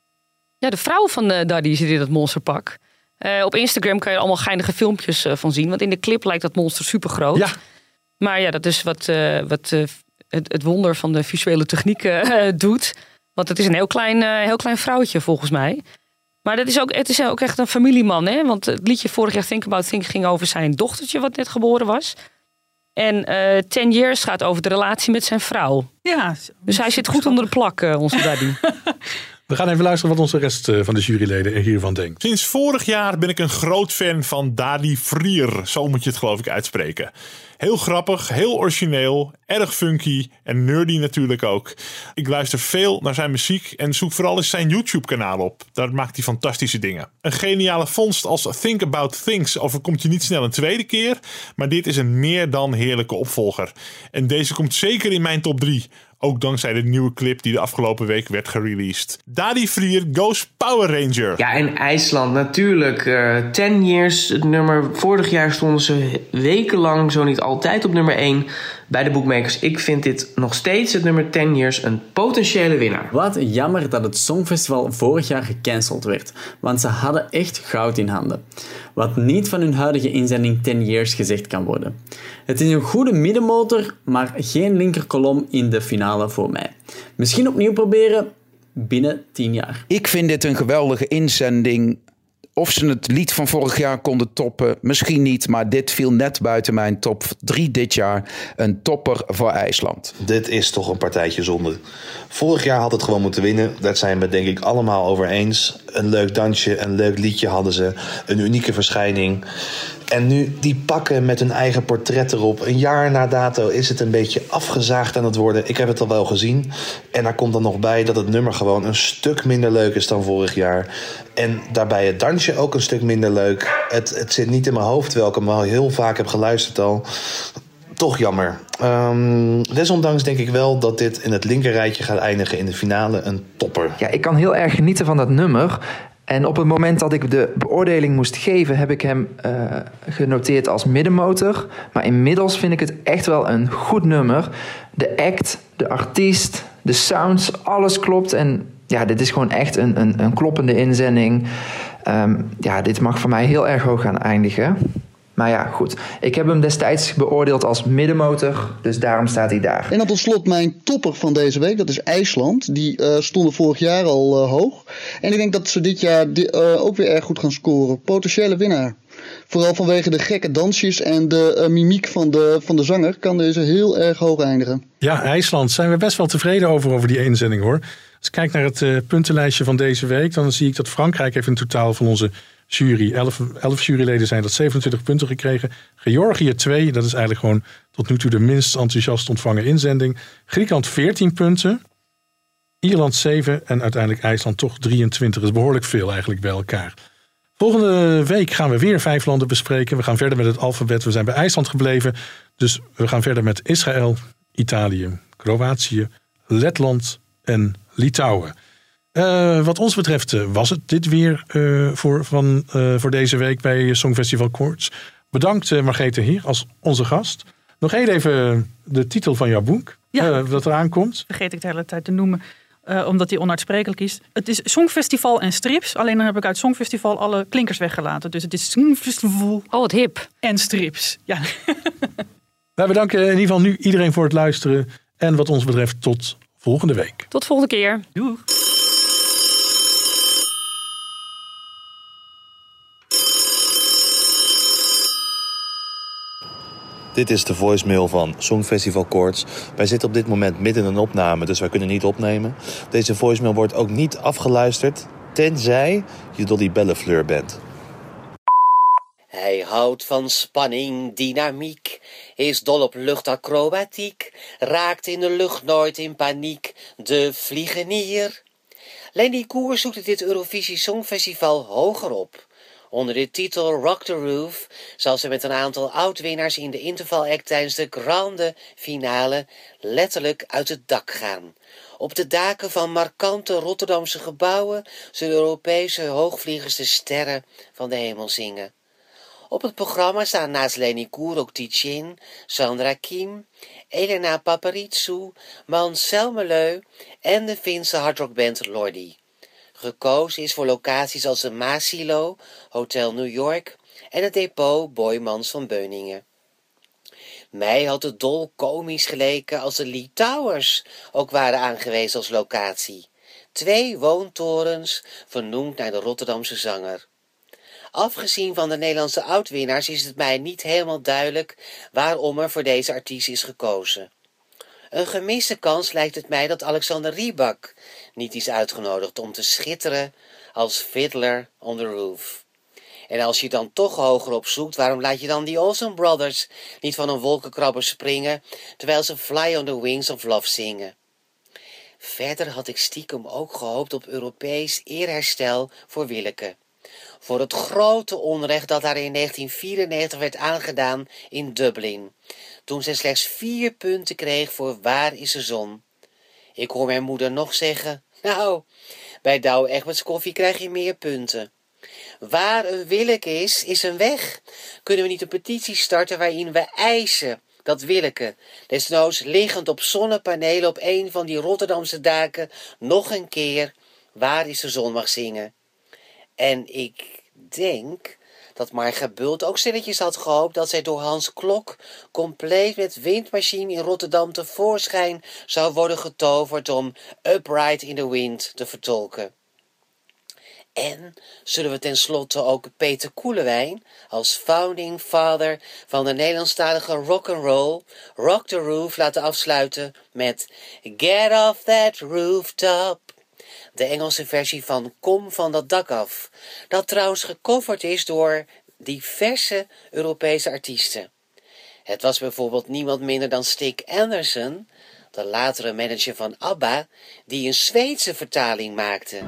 Ja, de vrouw van uh, Daddy zit in dat monsterpak. Uh, op Instagram kan je allemaal geinige filmpjes uh, van zien. Want in de clip lijkt dat monster super groot.
Ja.
Maar ja, dat is wat, uh, wat het, het, wonder van de visuele techniek doet. Want het is een heel klein, heel klein vrouwtje volgens mij. Maar dat is ook, het is ook echt een familieman. Hè? Want het liedje vorig jaar Think About Think ging over zijn dochtertje wat net geboren was. En Ten Years gaat over de relatie met zijn vrouw.
Ja.
Dus hij zit goed onder de plak, onze daddy.
We gaan even luisteren wat onze rest van de juryleden er hiervan denkt.
Sinds vorig jaar ben ik een groot fan van Dadi Frier. Zo moet je het geloof ik uitspreken. Heel grappig, heel origineel, erg funky en nerdy natuurlijk ook. Ik luister veel naar zijn muziek en zoek vooral eens zijn YouTube-kanaal op. Daar maakt hij fantastische dingen. Een geniale vondst als Think About Things overkomt je niet snel een tweede keer, maar dit is een meer dan heerlijke opvolger. En deze komt zeker in mijn top 3. Ook dankzij de nieuwe clip die de afgelopen week werd gereleased. Daddy Frier Goes Power Ranger.
Ja, in IJsland natuurlijk. Uh, Ten Years, het nummer. Vorig jaar stonden ze wekenlang, zo niet altijd, op nummer 1 bij de bookmakers. Ik vind dit nog steeds het nummer 10 Years een potentiële winnaar.
Wat jammer dat het Songfestival vorig jaar gecanceld werd, want ze hadden echt goud in handen. Wat niet van hun huidige inzending 10 Years gezegd kan worden. Het is een goede middenmotor, maar geen linkerkolom in de finale voor mij. Misschien opnieuw proberen binnen 10 jaar.
Ik vind dit een geweldige inzending. Of ze het lied van vorig jaar konden toppen, misschien niet. Maar dit viel net buiten mijn top 3 dit jaar. Een topper voor IJsland.
Dit is toch een partijtje zonde. Vorig jaar had het gewoon moeten winnen. Dat zijn we denk ik allemaal over eens. Een leuk dansje, een leuk liedje hadden ze. Een unieke verschijning. En nu die pakken met hun eigen portret erop. Een jaar na dato is het een beetje afgezaagd aan het worden. Ik heb het al wel gezien. En daar komt dan nog bij dat het nummer gewoon een stuk minder leuk is dan vorig jaar. En daarbij het dansje ook een stuk minder leuk. Het, het zit niet in mijn hoofd, welke al heel vaak heb geluisterd al. Toch jammer. Um, desondanks denk ik wel dat dit in het linkerrijtje gaat eindigen in de finale. Een topper.
Ja, ik kan heel erg genieten van dat nummer. En op het moment dat ik de beoordeling moest geven, heb ik hem eh, genoteerd als middenmotor. Maar inmiddels vind ik het echt wel een goed nummer. De act, de artiest, de sounds, alles klopt. En ja, dit is gewoon echt een, een, een kloppende inzending. Ehm, ja, dit mag voor mij heel erg hoog gaan eindigen. Maar ja, goed. Ik heb hem destijds beoordeeld als middenmotor, dus daarom staat hij daar.
En dan tot slot mijn topper van deze week, dat is IJsland. Die uh, stonden vorig jaar al uh, hoog. En ik denk dat ze dit jaar di uh, ook weer erg goed gaan scoren. Potentiële winnaar. Vooral vanwege de gekke dansjes en de mimiek van de, van de zanger kan deze heel erg hoog eindigen.
Ja, IJsland zijn we best wel tevreden over, over die inzending hoor. Als ik kijk naar het puntenlijstje van deze week, dan zie ik dat Frankrijk heeft een totaal van onze jury. Elf, elf juryleden zijn dat 27 punten gekregen. Georgië 2, dat is eigenlijk gewoon tot nu toe de minst enthousiast ontvangen inzending. Griekenland 14 punten. Ierland 7 en uiteindelijk IJsland toch 23. Dat is behoorlijk veel eigenlijk bij elkaar. Volgende week gaan we weer vijf landen bespreken. We gaan verder met het alfabet. We zijn bij IJsland gebleven. Dus we gaan verder met Israël, Italië, Kroatië, Letland en Litouwen. Uh, wat ons betreft uh, was het dit weer uh, voor, van, voor deze week bij Songfestival Koorts. Bedankt Margrethe hier als onze gast. Nog één even de titel van jouw boek,
ja.
dat eraan komt.
Vergeet ik de hele tijd te noemen, omdat die onuitsprekelijk is. Het is Songfestival en strips. Alleen dan heb ik uit Songfestival alle klinkers weggelaten. Dus het is Songfestival.
Oh, het hip.
En strips. Ja.
Wij bedanken in ieder geval nu iedereen voor het luisteren. En wat ons betreft tot volgende week.
Tot volgende keer.
Doeg.
Dit is de voicemail van Songfestival Koorts. Wij zitten op dit moment midden in een opname, dus wij kunnen niet opnemen. Deze voicemail wordt ook niet afgeluisterd, tenzij je Dolly Bellefleur bent.
Hij houdt van spanning, dynamiek, is dol op luchtacrobatiek, raakt in de lucht nooit in paniek, de vliegenier. Lenny Koer zoekt dit Eurovisie Songfestival hoger op. Onder de titel Rock the Roof zal ze met een aantal oud-winnaars in de interval-act tijdens de grande finale letterlijk uit het dak gaan. Op de daken van markante Rotterdamse gebouwen zullen Europese hoogvliegers de sterren van de hemel zingen. Op het programma staan naast Leni Koer ook Tichin, Sandra Kim, Elena Paparizou, Mans Selmeleu en de Finse hardrockband Lordi. Gekozen is voor locaties als de Maasilo, Hotel New York en het depot Boymans van Beuningen. Mij had het dol komisch geleken als de Lee Towers ook waren aangewezen als locatie. Twee woontorens vernoemd naar de Rotterdamse zanger. Afgezien van de Nederlandse oudwinnaars is het mij niet helemaal duidelijk waarom er voor deze artiest is gekozen. Een gemiste kans lijkt het mij dat Alexander Riebak niet is uitgenodigd om te schitteren als Fiddler on the Roof. En als je dan toch hoger op zoekt, waarom laat je dan die Olsen Brothers niet van een wolkenkrabber springen, terwijl ze Fly on the Wings of Love zingen? Verder had ik stiekem ook gehoopt op Europees eerherstel voor Willeke. Voor het grote onrecht dat haar in 1994 werd aangedaan in Dublin, toen zij slechts vier punten kreeg voor Waar is de zon. Ik hoor mijn moeder nog zeggen, nou, bij Douwe Egberts koffie krijg je meer punten. Waar een Willeke is, is een weg. Kunnen we niet een petitie starten waarin we eisen dat Willeke, desnoods liggend op zonnepanelen op een van die Rotterdamse daken, nog een keer Waar is de zon mag zingen? En ik denk dat Marga Bult ook stilletjes had gehoopt dat zij door Hans Klok compleet met windmachine in Rotterdam tevoorschijn zou worden getoverd om Upright in the Wind te vertolken. En zullen we tenslotte ook Peter Koelewijn als founding father van de Nederlandstalige rock and roll Rock the Roof laten afsluiten met Get off that rooftop de Engelse versie van Kom van dat dak af, dat trouwens gecoverd is door diverse Europese artiesten. Het was bijvoorbeeld niemand minder dan Stig Anderson, de latere manager van ABBA, die een Zweedse vertaling maakte.